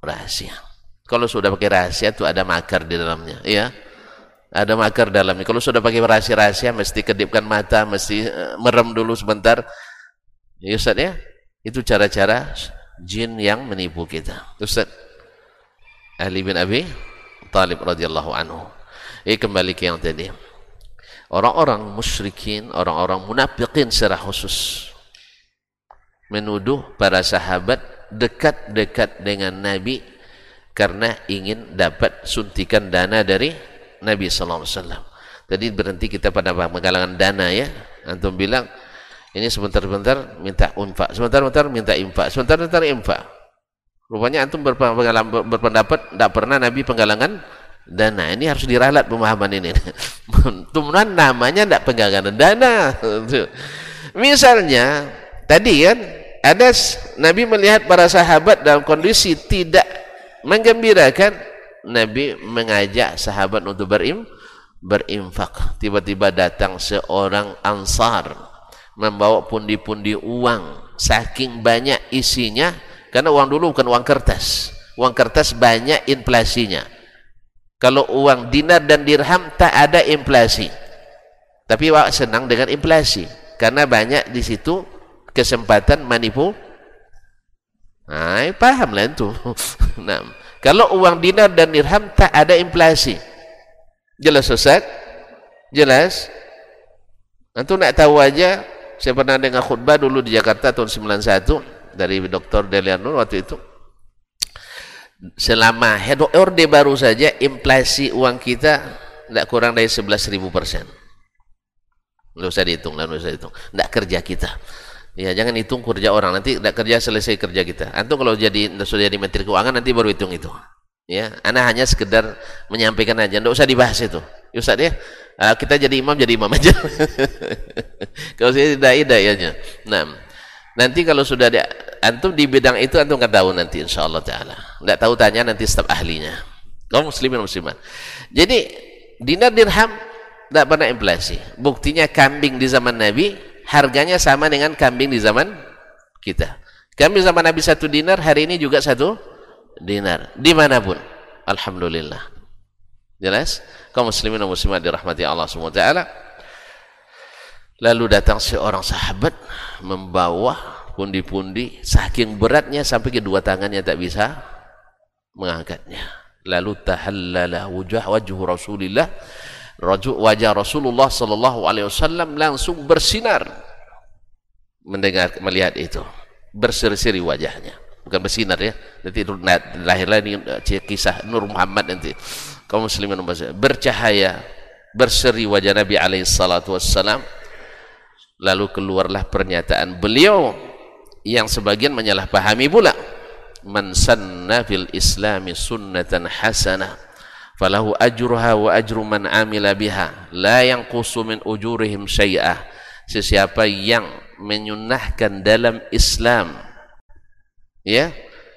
rahasia. Kalau sudah pakai rahasia itu ada makar di dalamnya, ya. Ada makar dalamnya. Kalau sudah pakai rahasia-rahasia, mesti kedipkan mata, mesti uh, merem dulu sebentar. Ya Ustaz ya, itu cara-cara jin yang menipu kita. Ustaz, Ali bin Abi Talib radhiyallahu anhu. Eh kembali ke yang tadi. Orang-orang musyrikin, orang-orang munafikin secara khusus menuduh para sahabat dekat-dekat dengan Nabi karena ingin dapat suntikan dana dari Nabi sallallahu alaihi wasallam. Tadi berhenti kita pada penggalangan dana ya. Antum bilang ini sebentar-bentar minta infak, sebentar-bentar minta infak, sebentar-bentar infak. Rupanya antum berpendapat tidak pernah Nabi penggalangan dana ini harus diralat pemahaman ini. Teman namanya tidak pegangan dana. Misalnya tadi kan ada Nabi melihat para sahabat dalam kondisi tidak menggembirakan. Nabi mengajak sahabat untuk berim berimfak tiba-tiba datang seorang ansar membawa pundi-pundi uang. Saking banyak isinya karena uang dulu bukan uang kertas. Uang kertas banyak inflasinya kalau uang dinar dan dirham tak ada inflasi. Tapi wak senang dengan inflasi karena banyak di situ kesempatan manipu. Nah paham lah itu. Nah, kalau uang dinar dan dirham tak ada inflasi. Jelas Ustaz? Jelas? Antum nak tahu aja saya pernah dengar khutbah dulu di Jakarta tahun 91 dari Dr. Delianur waktu itu selama head orde baru saja inflasi uang kita tidak kurang dari 11.000 persen. Nggak usah dihitung nggak usah dihitung. Tidak kerja kita. Ya jangan hitung kerja orang. Nanti tidak kerja selesai kerja kita. Antum kalau jadi sudah jadi menteri keuangan nanti baru hitung itu. Ya anda hanya sekedar menyampaikan aja. Tidak usah dibahas itu. Ya Ustaz ya. Ah, kita jadi imam jadi imam aja. Kalau saya tidak tidak ya nah nanti kalau sudah ada antum di bidang itu antum akan tahu nanti insyaallah taala. Enggak tahu tanya nanti staf ahlinya. Kaum muslimin muslimat. Jadi dinar dirham tidak pernah inflasi. Buktinya kambing di zaman Nabi harganya sama dengan kambing di zaman kita. Kambing zaman Nabi satu dinar, hari ini juga satu dinar. Di mana pun. Alhamdulillah. Jelas? Kaum muslimin muslimat dirahmati Allah SWT. Lalu datang seorang sahabat membawa pundi-pundi saking beratnya sampai kedua tangannya tak bisa mengangkatnya. Lalu tahallala wajah wajhu Rasulillah wajah Rasulullah sallallahu alaihi wasallam langsung bersinar mendengar melihat itu. Berseri-seri wajahnya. Bukan bersinar ya. Nanti lahirlah ini eh, kisah Nur Muhammad nanti. Kaum muslimin bercahaya berseri wajah Nabi alaihi salatu wassalam lalu keluarlah pernyataan beliau yang sebagian menyalahpahami pula. Man sanna fil islami sunnatan hasanah falahu ajruha wa ajru man amila biha la yanqusu min ujurihim syai'ah. Sesiapa yang menyunahkan dalam Islam ya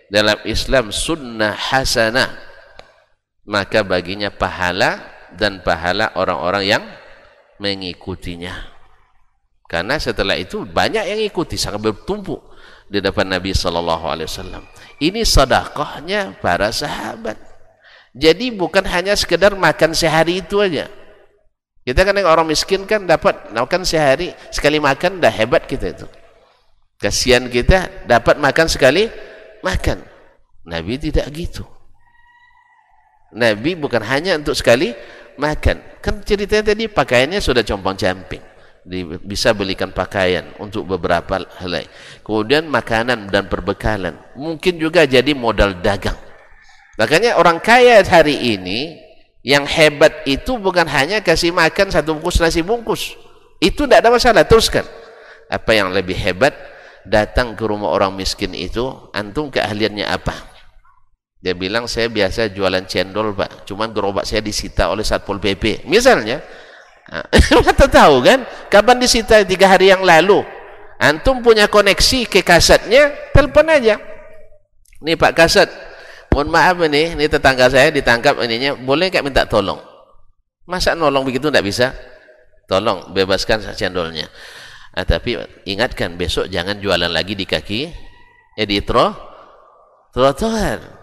dalam Islam sunnah hasanah maka baginya pahala dan pahala orang-orang yang mengikutinya karena setelah itu banyak yang ikuti sangat bertumpuk di depan Nabi sallallahu alaihi wasallam. Ini sedekahnya para sahabat. Jadi bukan hanya sekedar makan sehari itu aja. Kita kan orang miskin kan dapat makan sehari, sekali makan dah hebat kita itu. Kasihan kita dapat makan sekali makan. Nabi tidak gitu. Nabi bukan hanya untuk sekali makan. Kan ceritanya tadi pakaiannya sudah Bisa belikan pakaian untuk beberapa helai. Kemudian makanan dan perbekalan. Mungkin juga jadi modal dagang. Makanya orang kaya hari ini yang hebat itu bukan hanya kasih makan satu bungkus nasi bungkus. Itu tidak ada masalah, teruskan. Apa yang lebih hebat datang ke rumah orang miskin itu, antum keahliannya apa? Dia bilang saya biasa jualan cendol pak, cuman gerobak saya disita oleh satpol pp. Misalnya, kita tahu kan, kapan disita tiga hari yang lalu? Antum punya koneksi ke kasetnya, telepon aja. Nih Pak Kaset, mohon maaf ini, ini tetangga saya ditangkap ininya, boleh nggak minta tolong? Masa nolong begitu tidak bisa? Tolong bebaskan cendolnya. Nah, tapi ingatkan besok jangan jualan lagi di kaki editro trotoar.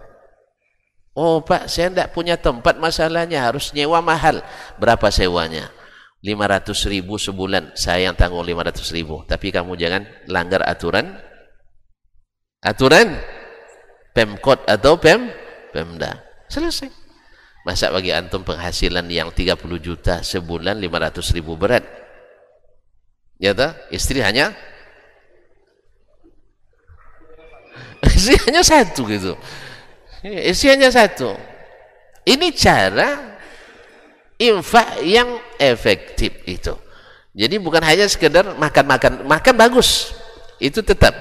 Oh pak, saya tidak punya tempat masalahnya, harus nyewa mahal. Berapa sewanya? 500 ribu sebulan, saya yang tanggung 500 ribu. Tapi kamu jangan langgar aturan. Aturan Pemkot atau Pem Pemda. Selesai. Masa bagi antum penghasilan yang 30 juta sebulan 500 ribu berat? ya tak? istri hanya istri hanya satu gitu istri hanya satu ini cara infak yang efektif itu. Jadi bukan hanya sekedar makan-makan makan bagus. Itu tetap.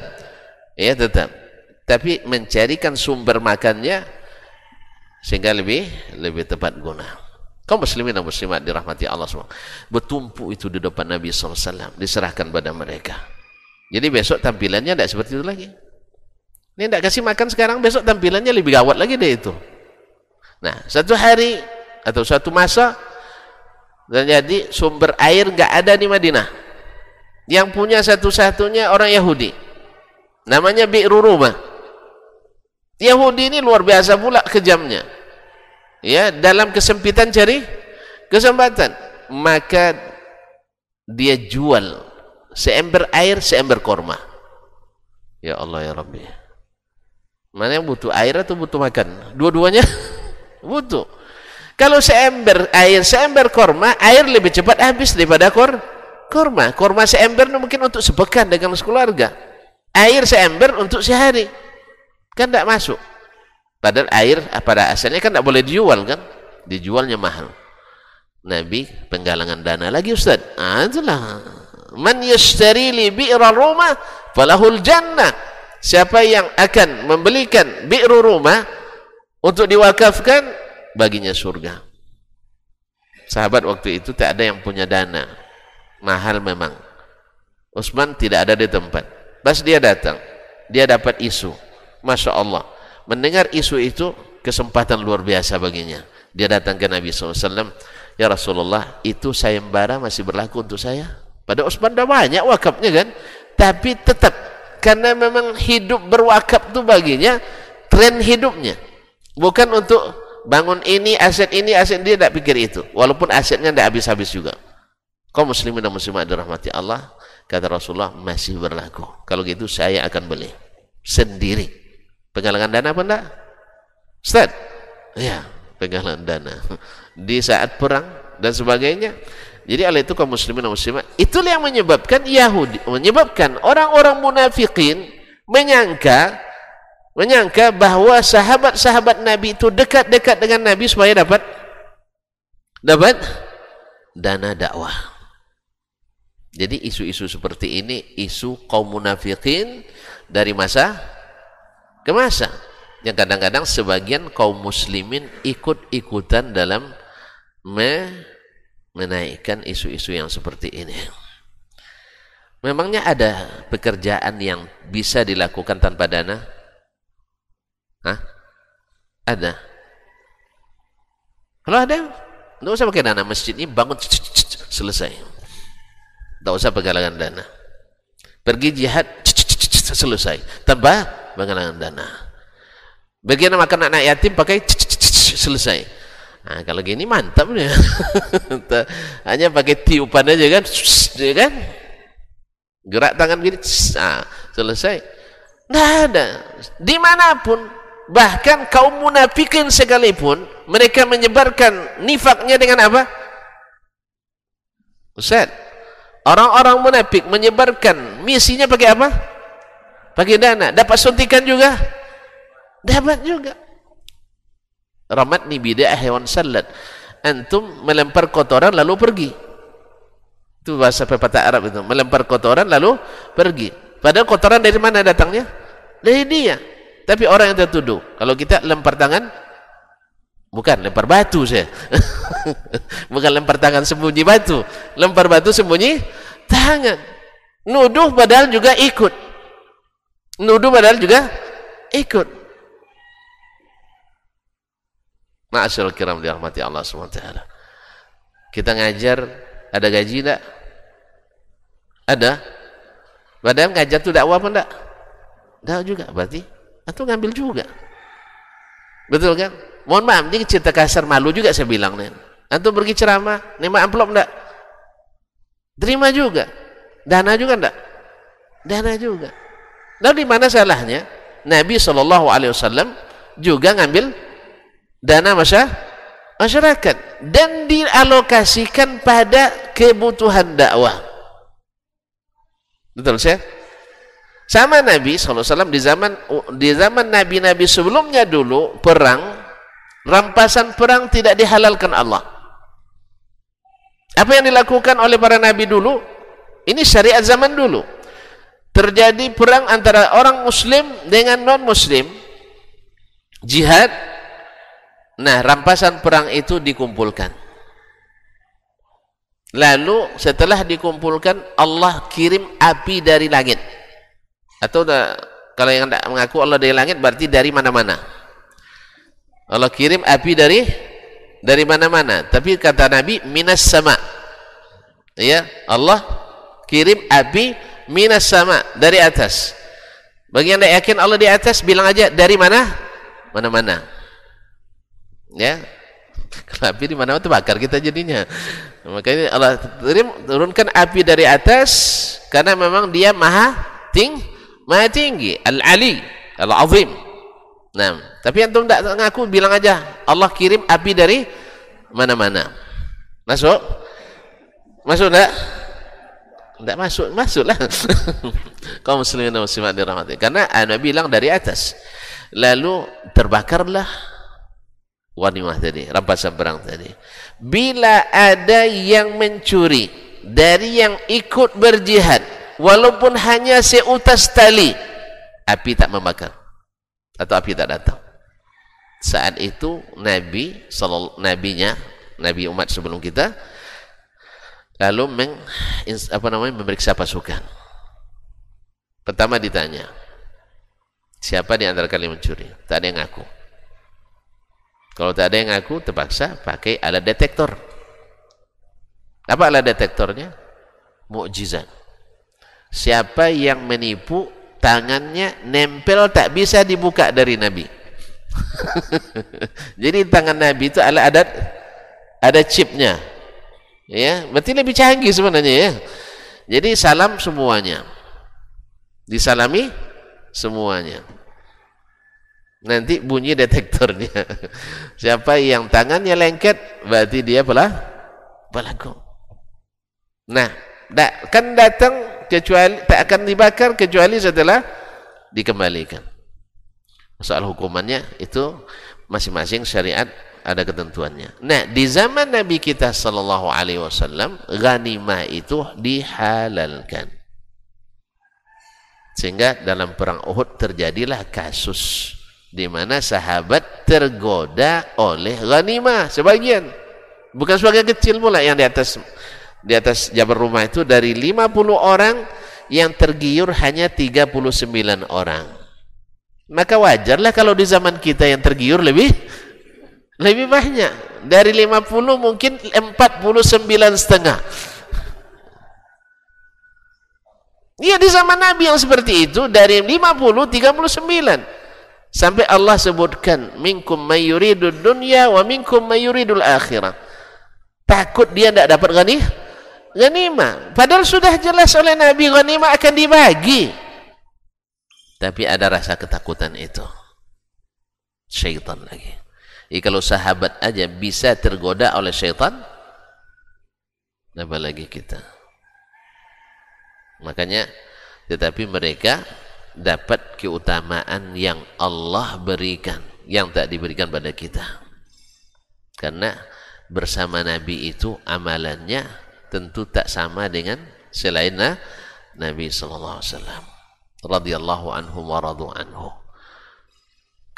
Ya tetap. Tapi mencarikan sumber makannya sehingga lebih lebih tepat guna. Kaum muslimin dan muslimat dirahmati Allah semua. Bertumpu itu di depan Nabi SAW diserahkan pada mereka. Jadi besok tampilannya tidak seperti itu lagi. Ini tidak kasih makan sekarang besok tampilannya lebih gawat lagi deh itu. Nah satu hari atau satu masa dan jadi sumber air nggak ada di Madinah. Yang punya satu-satunya orang Yahudi. Namanya Bi'ru Rumah Yahudi ini luar biasa pula kejamnya. Ya dalam kesempitan cari kesempatan. Maka dia jual seember air seember korma. Ya Allah ya Rabbi. Mana yang butuh air atau butuh makan? Dua-duanya? Butuh kalau seember air seember korma air lebih cepat habis daripada kor korma korma seember mungkin untuk sepekan dengan sekeluarga air seember untuk sehari kan tidak masuk Padahal air pada asalnya kan tidak boleh dijual kan? Dijualnya mahal. Nabi penggalangan dana lagi Ustaz. Ah, itulah. Man yashtari li bi'ra rumah falahul jannah. Siapa yang akan membelikan bi'ru rumah untuk diwakafkan baginya surga. Sahabat waktu itu tak ada yang punya dana. Mahal memang. Utsman tidak ada di tempat. Pas dia datang, dia dapat isu. Masya Allah mendengar isu itu kesempatan luar biasa baginya dia datang ke Nabi SAW ya Rasulullah itu sayembara masih berlaku untuk saya pada Utsman dah banyak wakafnya kan tapi tetap karena memang hidup berwakaf itu baginya tren hidupnya bukan untuk bangun ini aset ini aset dia tidak pikir itu walaupun asetnya tidak habis-habis juga kaum muslimin dan muslimat dirahmati Allah kata Rasulullah masih berlaku kalau gitu saya akan beli sendiri Penggalangan dana apa enggak? Ustaz? Ya, penggalangan dana. Di saat perang dan sebagainya. Jadi oleh itu kaum muslimin dan muslimat, itulah yang menyebabkan Yahudi, menyebabkan orang-orang munafikin menyangka menyangka bahwa sahabat-sahabat Nabi itu dekat-dekat dengan Nabi supaya dapat dapat dana dakwah. Jadi isu-isu seperti ini isu kaum munafikin dari masa ke masa yang kadang-kadang sebagian kaum muslimin ikut-ikutan dalam me menaikkan isu-isu yang seperti ini memangnya ada pekerjaan yang bisa dilakukan tanpa dana Hah? ada kalau ada tidak usah pakai dana masjid ini bangun selesai tidak usah penggalangan dana pergi jihad selesai tanpa penggalangan dana Bagian makan anak yatim pakai selesai. Nah, kalau gini mantap nih. Hanya pakai tiupan aja kan, ya kan? Gerak tangan gini, nah, selesai. Tidak ada. Di mana pun, bahkan kaum munafikin sekalipun, mereka menyebarkan nifaknya dengan apa? Ustaz, orang-orang munafik menyebarkan misinya pakai apa? Pakai dana. Dapat suntikan juga? Dapat juga. Ramatni bida'ah hewan salat. Antum melempar kotoran lalu pergi. Itu bahasa pepatah Arab itu. Melempar kotoran lalu pergi. Padahal kotoran dari mana datangnya? Dari dia. Tapi orang yang tertuduh. Kalau kita lempar tangan, bukan lempar batu saya. bukan lempar tangan sembunyi batu. Lempar batu sembunyi tangan. Nuduh padahal juga ikut. Nuduh padahal juga ikut. Ma'asyarul kiram dirahmati Allah SWT. Kita ngajar, ada gaji tak? Ada? Padahal ngajar itu dakwah enggak? Enggak juga, berarti atau ngambil juga. Betul kan? Mohon maaf, ini cerita kasar malu juga saya bilang nih. Antum pergi ceramah, nerima amplop enggak? Terima juga. Dana juga enggak? Dana juga. Lalu di mana salahnya? Nabi SAW juga ngambil dana masyarakat dan dialokasikan pada kebutuhan dakwah betul saya sama Nabi SAW di zaman di zaman Nabi-Nabi sebelumnya dulu perang rampasan perang tidak dihalalkan Allah. Apa yang dilakukan oleh para Nabi dulu? Ini syariat zaman dulu. Terjadi perang antara orang muslim dengan non muslim jihad. Nah, rampasan perang itu dikumpulkan. Lalu setelah dikumpulkan Allah kirim api dari langit. Atau kalau yang tidak mengaku Allah dari langit berarti dari mana-mana. Allah kirim api dari dari mana-mana. Tapi kata Nabi minas sama. Ya, Allah kirim api minas sama dari atas. Bagi yang tidak yakin Allah di atas bilang aja dari mana? Mana-mana ya kalau api di mana itu bakar kita jadinya makanya Allah turunkan api dari atas karena memang dia maha ting maha tinggi al-ali al-azim. Nah tapi antum tidak ngaku bilang aja Allah kirim api dari mana-mana. Masuk? Masuk tidak tidak masuk masuklah. Kaum muslimin dan muslimat dirahmati. Karena Nabi bilang dari atas. Lalu terbakarlah wanimah tadi, rampasan perang tadi. Bila ada yang mencuri dari yang ikut berjihad, walaupun hanya seutas tali, api tak membakar atau api tak datang. Saat itu Nabi, nabinya, Nabi umat sebelum kita, lalu meng, apa namanya, memeriksa pasukan. Pertama ditanya, siapa di antara kalian mencuri? Tak ada yang ngaku. Kalau tak ada yang ngaku, terpaksa pakai alat detektor. Apa alat detektornya? Mukjizat. Siapa yang menipu, tangannya nempel tak bisa dibuka dari Nabi. Jadi tangan Nabi itu ada ada ada chipnya. Ya, berarti lebih canggih sebenarnya ya. Jadi salam semuanya. Disalami semuanya nanti bunyi detektornya siapa yang tangannya lengket berarti dia pelah pelaku nah kan datang kecuali tak akan dibakar kecuali setelah dikembalikan. Soal hukumannya itu masing-masing syariat ada ketentuannya. Nah di zaman Nabi kita sallallahu alaihi wasallam ghanimah itu dihalalkan. Sehingga dalam perang Uhud terjadilah kasus di mana sahabat tergoda oleh ghanimah sebagian. Bukan sebagian kecil pula yang di atas di atas jabar rumah itu dari 50 orang yang tergiur hanya 39 orang. Maka wajarlah kalau di zaman kita yang tergiur lebih lebih banyak. Dari 50 mungkin 49 setengah. Iya di zaman Nabi yang seperti itu dari 50 39 Sampai Allah sebutkan minkum mayuridu dunya wa minkum mayuridul akhirah. Takut dia tidak dapat ghanih ghanimah. Padahal sudah jelas oleh Nabi ghanimah akan dibagi. Tapi ada rasa ketakutan itu. Syaitan lagi. Jadi kalau sahabat aja bisa tergoda oleh syaitan, apalagi kita. Makanya tetapi mereka dapat keutamaan yang Allah berikan yang tak diberikan pada kita karena bersama Nabi itu amalannya tentu tak sama dengan selain Nabi sallallahu alaihi wasallam radhiyallahu anhu wa radu anhu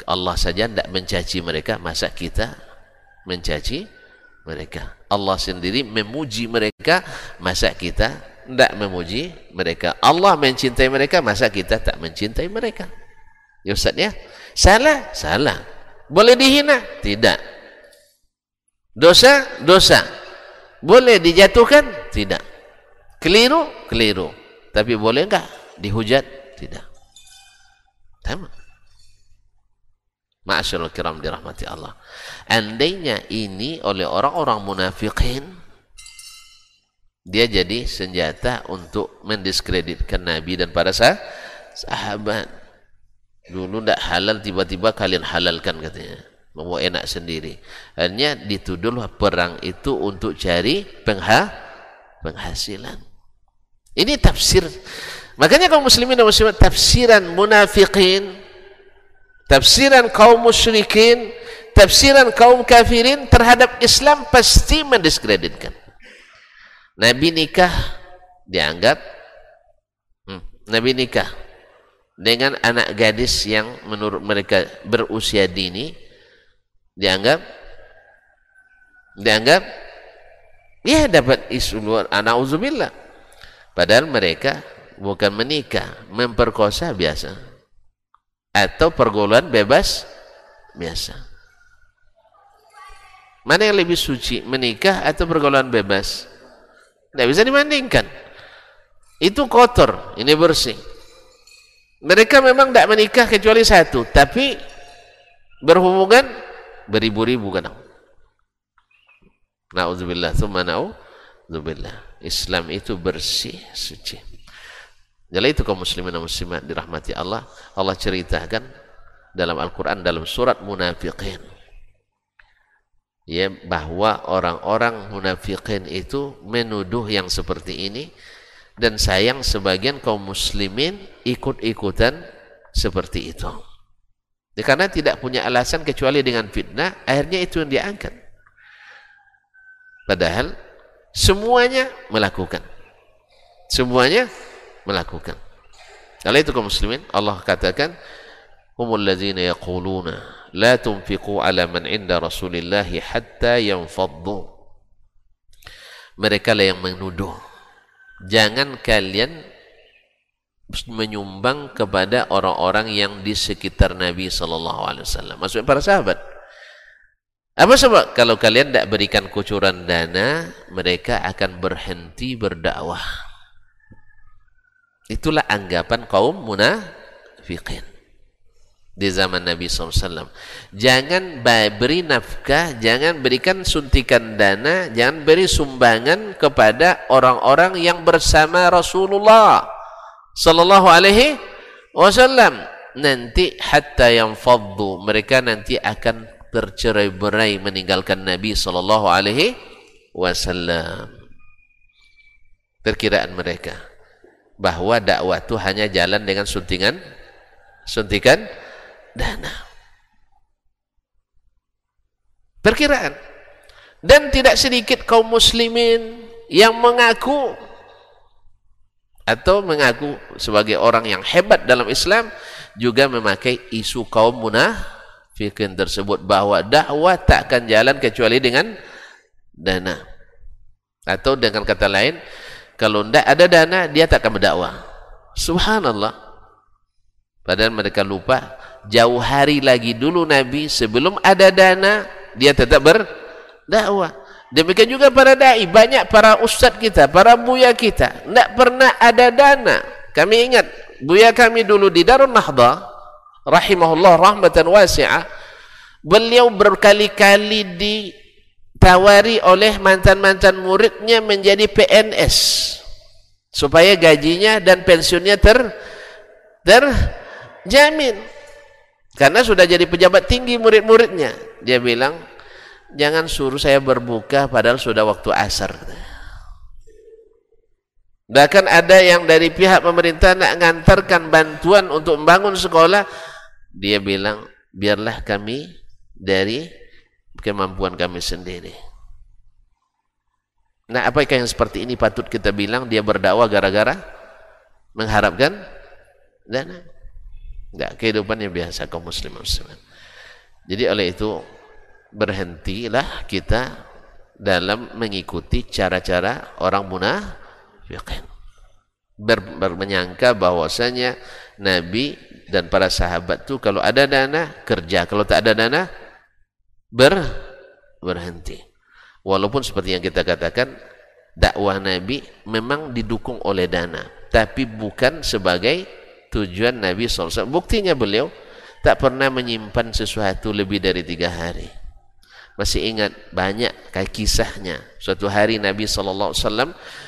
Allah saja tidak mencaci mereka masa kita mencaci mereka Allah sendiri memuji mereka masa kita tidak memuji mereka. Allah mencintai mereka, masa kita tak mencintai mereka? Ya Ustaz ya? Salah? Salah. Boleh dihina? Tidak. Dosa? Dosa. Boleh dijatuhkan? Tidak. Keliru? Keliru. Tapi boleh enggak dihujat? Tidak. Sama. Ma'asyarul kiram dirahmati Allah. Andainya ini oleh orang-orang munafikin dia jadi senjata untuk mendiskreditkan Nabi dan para sah sahabat dulu tidak halal tiba-tiba kalian halalkan katanya mau enak sendiri. Hanya dituduh perang itu untuk cari pengha penghasilan. Ini tafsir. Makanya kaum muslimin dan muslimat tafsiran munafikin tafsiran kaum musyrikin tafsiran kaum kafirin terhadap Islam pasti mendiskreditkan. Nabi nikah dianggap hmm, Nabi nikah dengan anak gadis yang menurut mereka berusia dini dianggap? Dianggap? Ya dapat isu luar. Anak uzubillah padahal mereka bukan menikah memperkosa biasa. Atau pergaulan bebas biasa. Mana yang lebih suci menikah atau pergaulan bebas? Tidak bisa dibandingkan. Itu kotor, ini bersih. Mereka memang tidak menikah kecuali satu, tapi berhubungan beribu-ribu kadang. Nauzubillah, thumma na'udzubillah. Islam itu bersih, suci. Jadi itu kaum muslimin dan muslimat dirahmati Allah. Allah ceritakan dalam Al-Quran dalam surat munafiqin ya bahwa orang-orang munafikin itu menuduh yang seperti ini dan sayang sebagian kaum muslimin ikut-ikutan seperti itu. Ya, karena tidak punya alasan kecuali dengan fitnah akhirnya itu yang diangkat padahal semuanya melakukan. Semuanya melakukan. Kalau itu kaum muslimin Allah katakan humul ladzina yaquluna la tunfiqu ala man inda rasulillahi hatta yanfaddu. Mereka lah yang menuduh. Jangan kalian menyumbang kepada orang-orang yang di sekitar Nabi sallallahu alaihi wasallam. Maksudnya para sahabat. Apa sebab? Kalau kalian tidak berikan kucuran dana mereka akan berhenti berdakwah. Itulah anggapan kaum munafiqin di zaman Nabi SAW. Jangan beri nafkah, jangan berikan suntikan dana, jangan beri sumbangan kepada orang-orang yang bersama Rasulullah Sallallahu Alaihi Wasallam. Nanti hatta yang faddu mereka nanti akan tercerai-berai meninggalkan Nabi Sallallahu Alaihi Wasallam. Perkiraan mereka bahwa dakwah itu hanya jalan dengan suntingan suntikan dana. Perkiraan. Dan tidak sedikit kaum muslimin yang mengaku atau mengaku sebagai orang yang hebat dalam Islam juga memakai isu kaum munafikin tersebut bahwa dakwah tak akan jalan kecuali dengan dana. Atau dengan kata lain, kalau tidak ada dana, dia tak akan berdakwah. Subhanallah. Padahal mereka lupa jauh hari lagi dulu Nabi sebelum ada dana dia tetap berdakwah demikian juga para dai banyak para ustaz kita para buya kita. Tidak pernah ada dana. Kami ingat buya kami dulu di Darun Nahda rahimahullah rahmatan wasi'ah beliau berkali-kali ditawari oleh mantan-mantan muridnya menjadi PNS supaya gajinya dan pensiunnya ter terjamin. Karena sudah jadi pejabat tinggi murid-muridnya. Dia bilang jangan suruh saya berbuka padahal sudah waktu asar. Bahkan ada yang dari pihak pemerintah nak mengantarkan bantuan untuk membangun sekolah dia bilang biarlah kami dari kemampuan kami sendiri. Nah apakah yang seperti ini patut kita bilang dia berdakwah gara-gara mengharapkan dana? Enggak kehidupannya biasa kaum muslim muslimat jadi oleh itu berhentilah kita dalam mengikuti cara-cara orang munafikin. Ber, ber menyangka bahwasanya Nabi dan para sahabat itu kalau ada dana kerja. Kalau tak ada dana ber berhenti. Walaupun seperti yang kita katakan dakwah Nabi memang didukung oleh dana tapi bukan sebagai tujuan Nabi SAW buktinya beliau tak pernah menyimpan sesuatu lebih dari tiga hari masih ingat banyak kisahnya. Suatu hari Nabi SAW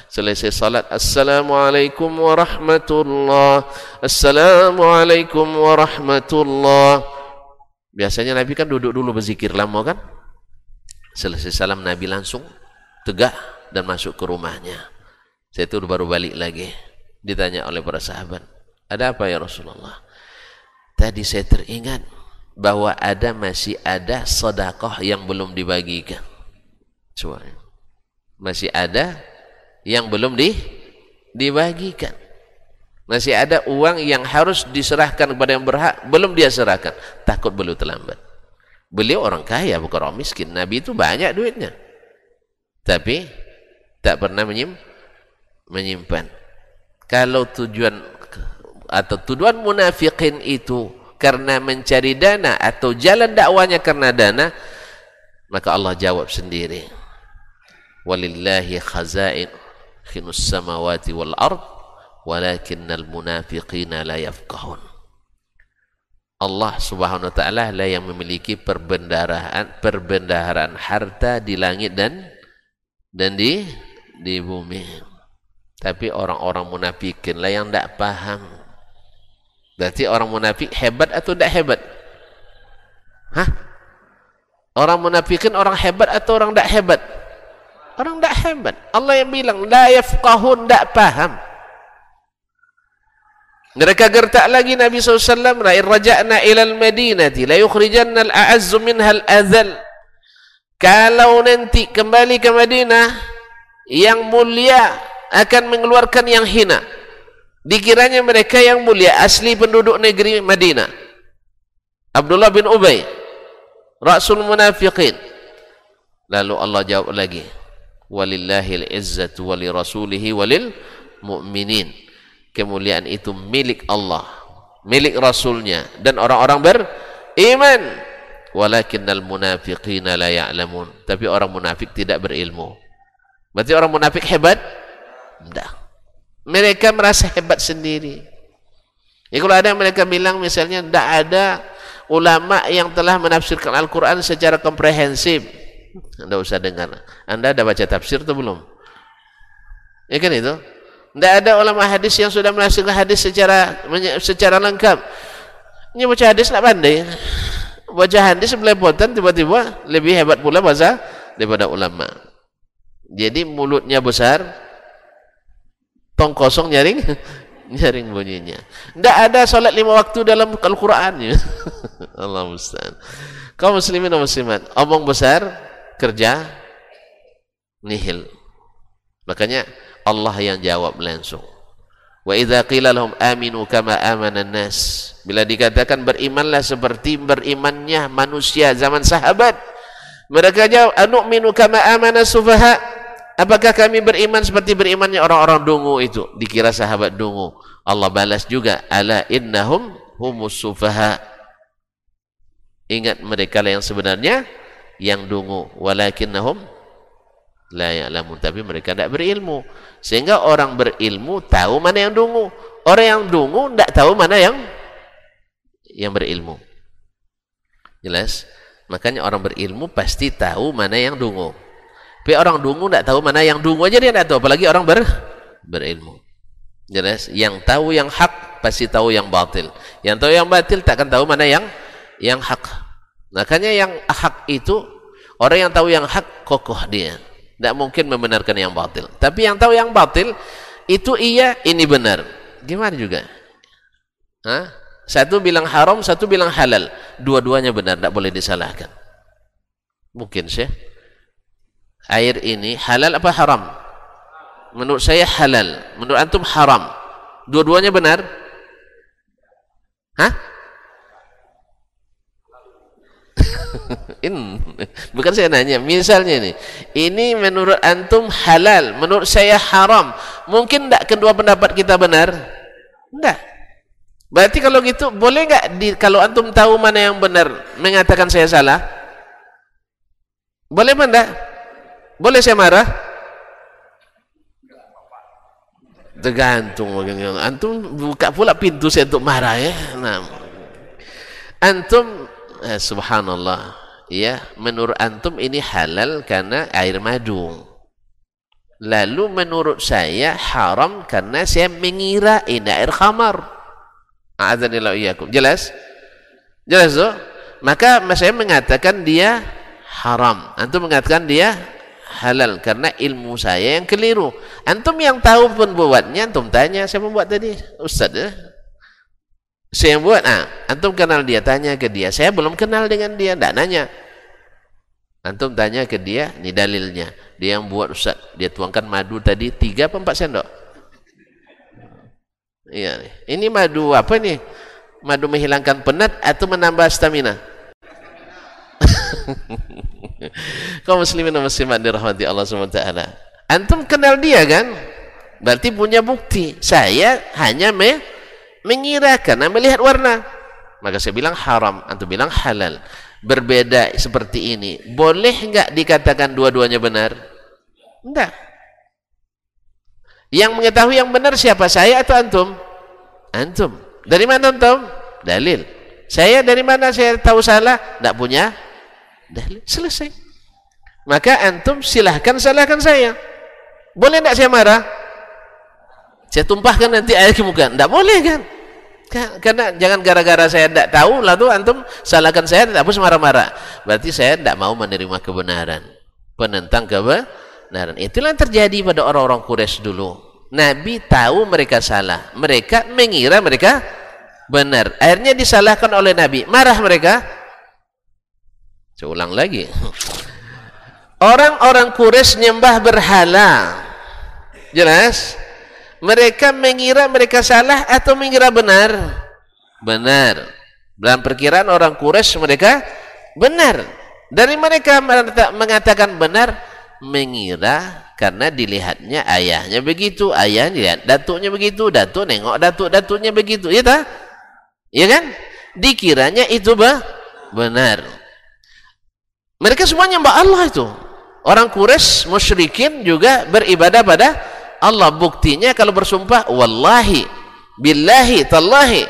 selesai salat Assalamualaikum warahmatullah Assalamualaikum warahmatullah. Biasanya Nabi kan duduk dulu berzikir lama kan? Selesai salam Nabi langsung tegak dan masuk ke rumahnya. Saya itu baru balik lagi ditanya oleh para sahabat ada apa ya Rasulullah? Tadi saya teringat bahwa ada masih ada sedekah yang belum dibagikan. Cuma masih ada yang belum di dibagikan. Masih ada uang yang harus diserahkan kepada yang berhak belum dia serahkan. Takut beliau terlambat. Beliau orang kaya bukan orang miskin. Nabi itu banyak duitnya. Tapi tak pernah menyim, menyimpan. Kalau tujuan atau tujuan munafikin itu karena mencari dana atau jalan dakwanya karena dana maka Allah jawab sendiri walillahi khazain khinus samawati wal ard walakinnal munafiqina la yafqahun Allah Subhanahu wa taala lah yang memiliki perbendaharaan perbendaharaan harta di langit dan dan di di bumi. Tapi orang-orang munafikin lah yang tidak paham. Berarti orang munafik hebat atau tidak hebat? Hah? Orang munafikin orang hebat atau orang tidak hebat? Orang tidak hebat. Allah yang bilang la yafqahun tidak paham. Mereka gertak lagi Nabi SAW, Ra'in raja'na ilal madinati, la yukhrijanna al-a'azzu minha al-azal. Kalau nanti kembali ke Madinah, yang mulia akan mengeluarkan yang hina. Dikiranya mereka yang mulia, asli penduduk negeri Madinah. Abdullah bin Ubay, Rasul Munafiqin. Lalu Allah jawab lagi, Walillahil izzatu wali rasulihi walil mu'minin. Kemuliaan itu milik Allah milik Rasulnya dan orang-orang beriman. Walakinnal munafiqina la ya'lamun. Tapi orang munafik tidak berilmu. Berarti orang munafik hebat? Tidak mereka merasa hebat sendiri ya kalau ada mereka bilang misalnya tidak ada ulama yang telah menafsirkan Al-Quran secara komprehensif anda usah dengar anda ada baca tafsir atau belum ya kan itu tidak ada ulama hadis yang sudah menafsirkan hadis secara secara lengkap. Ini baca hadis nak pandai. Baca hadis belepotan tiba-tiba lebih hebat pula bahasa daripada ulama. Jadi mulutnya besar, tong kosong nyaring nyaring bunyinya. Tidak ada solat lima waktu dalam Al-Quran. Allah mustahil. Kau muslimin dan muslimat, omong besar, kerja nihil. Makanya Allah yang jawab langsung. Wa idza qila lahum aminu kama amana nas. Bila dikatakan berimanlah seperti berimannya manusia zaman sahabat. Mereka jawab anu'minu kama amana sufaha. Apakah kami beriman seperti berimannya orang-orang dungu itu? Dikira sahabat dungu. Allah balas juga ala innahum humus sufaha. Ingat mereka lah yang sebenarnya yang dungu walakinnahum la ya'lamun tapi mereka tidak berilmu sehingga orang berilmu tahu mana yang dungu orang yang dungu tidak tahu mana yang yang berilmu. Jelas? Makanya orang berilmu pasti tahu mana yang dungu. Tapi orang dungu tidak tahu mana yang dungu aja dia tidak tahu. Apalagi orang ber, berilmu. Jelas? Yang tahu yang hak pasti tahu yang batil. Yang tahu yang batil takkan tahu mana yang yang hak. Makanya yang hak itu orang yang tahu yang hak kokoh dia. Tidak mungkin membenarkan yang batil. Tapi yang tahu yang batil itu iya, ini benar. Gimana juga? Hah? Satu bilang haram, satu bilang halal. Dua-duanya benar, tidak boleh disalahkan. Mungkin sih. Air ini halal apa haram? Menurut saya halal. Menurut antum haram. Dua-duanya benar? Hah? In, bukan saya nanya, misalnya ini, ini menurut antum halal, menurut saya haram. Mungkin tidak kedua pendapat kita benar? Tidak. Berarti kalau gitu boleh nggak kalau antum tahu mana yang benar mengatakan saya salah? Boleh enggak? Boleh saya marah? Tergantung antum buka pula pintu saya untuk marah ya. Nah. Antum eh, subhanallah ya menurut antum ini halal karena air madu. Lalu menurut saya haram karena saya mengira ini air khamar. A'adzanillahu iyyakum. Jelas? Jelas tuh? Maka saya mengatakan dia haram. Antum mengatakan dia halal karena ilmu saya yang keliru. Antum yang tahu pun buatnya, antum tanya siapa buat tadi? Ustaz ya? Saya yang buat, ah, antum kenal dia, tanya ke dia. Saya belum kenal dengan dia, tidak nanya. Antum tanya ke dia, ini dalilnya. Dia yang buat Ustaz, dia tuangkan madu tadi tiga apa empat sendok? Iya Ini madu apa nih? Madu menghilangkan penat atau menambah stamina? Kau muslimin dan muslimat dirahmati Allah SWT. Antum kenal dia kan? Berarti punya bukti. Saya hanya me mengira karena melihat warna. Maka saya bilang haram, antum bilang halal. Berbeda seperti ini. Boleh enggak dikatakan dua-duanya benar? Enggak. Yang mengetahui yang benar siapa? Saya atau antum? Antum. Dari mana antum? Dalil. Saya dari mana saya tahu salah? Tidak punya dalil. Selesai. Maka antum silahkan salahkan saya. Boleh tidak saya marah? Saya tumpahkan nanti air ke muka. Tidak boleh kan? Karena jangan gara-gara saya tidak tahu lalu antum salahkan saya tidak harus marah-marah. Berarti saya tidak mau menerima kebenaran. Penentang kebenaran. Itulah yang terjadi pada orang-orang Quraisy dulu. Nabi tahu mereka salah. Mereka mengira mereka benar. Akhirnya disalahkan oleh Nabi. Marah mereka. Saya ulang lagi. Orang-orang Quraisy nyembah berhala. Jelas? Mereka mengira mereka salah atau mengira benar? Benar. Dalam perkiraan orang Quraisy mereka benar. Dari mereka mengatakan benar, mengira karena dilihatnya ayahnya begitu, ayah lihat datuknya begitu, datuk nengok datuk datuknya begitu, ya tak? Ya kan? Dikiranya itu bah, benar. Mereka semuanya mbak Allah itu. Orang Quraisy musyrikin juga beribadah pada Allah. Buktinya kalau bersumpah wallahi, billahi, tallahi.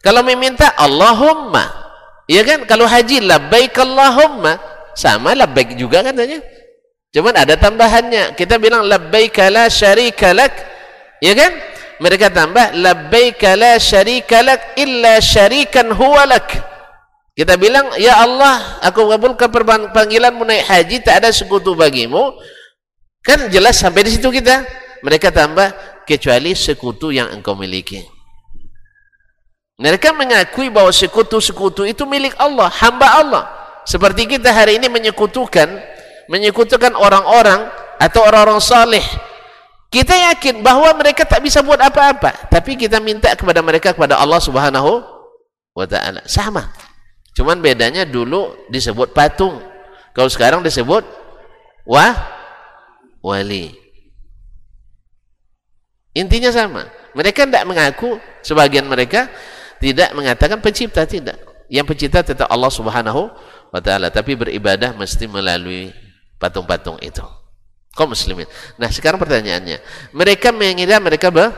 Kalau meminta Allahumma. Ya kan? Kalau haji labbaik Allahumma. Sama labbaik juga katanya. Cuman ada tambahannya. Kita bilang labbaika la syarika lak. Ya kan? Mereka tambah labbaika la syarika lak illa syarikan huwa lak. Kita bilang, ya Allah, aku kabulkan panggilanmu naik haji, tak ada sekutu bagimu. Kan jelas sampai di situ kita. Mereka tambah, kecuali sekutu yang engkau miliki. Mereka mengakui bahwa sekutu-sekutu itu milik Allah, hamba Allah. Seperti kita hari ini menyekutukan menyekutukan orang-orang atau orang-orang saleh kita yakin bahwa mereka tak bisa buat apa-apa tapi kita minta kepada mereka kepada Allah subhanahu wa ta'ala sama cuman bedanya dulu disebut patung. Kalau sekarang disebut wah wali. Intinya sama. Mereka tidak mengaku sebagian mereka tidak mengatakan pencipta tidak. Yang pencipta tetap Allah subhanahu wa ta'ala tapi beribadah mesti melalui patung-patung itu. Kaum muslimin. Nah sekarang pertanyaannya. Mereka mengira mereka be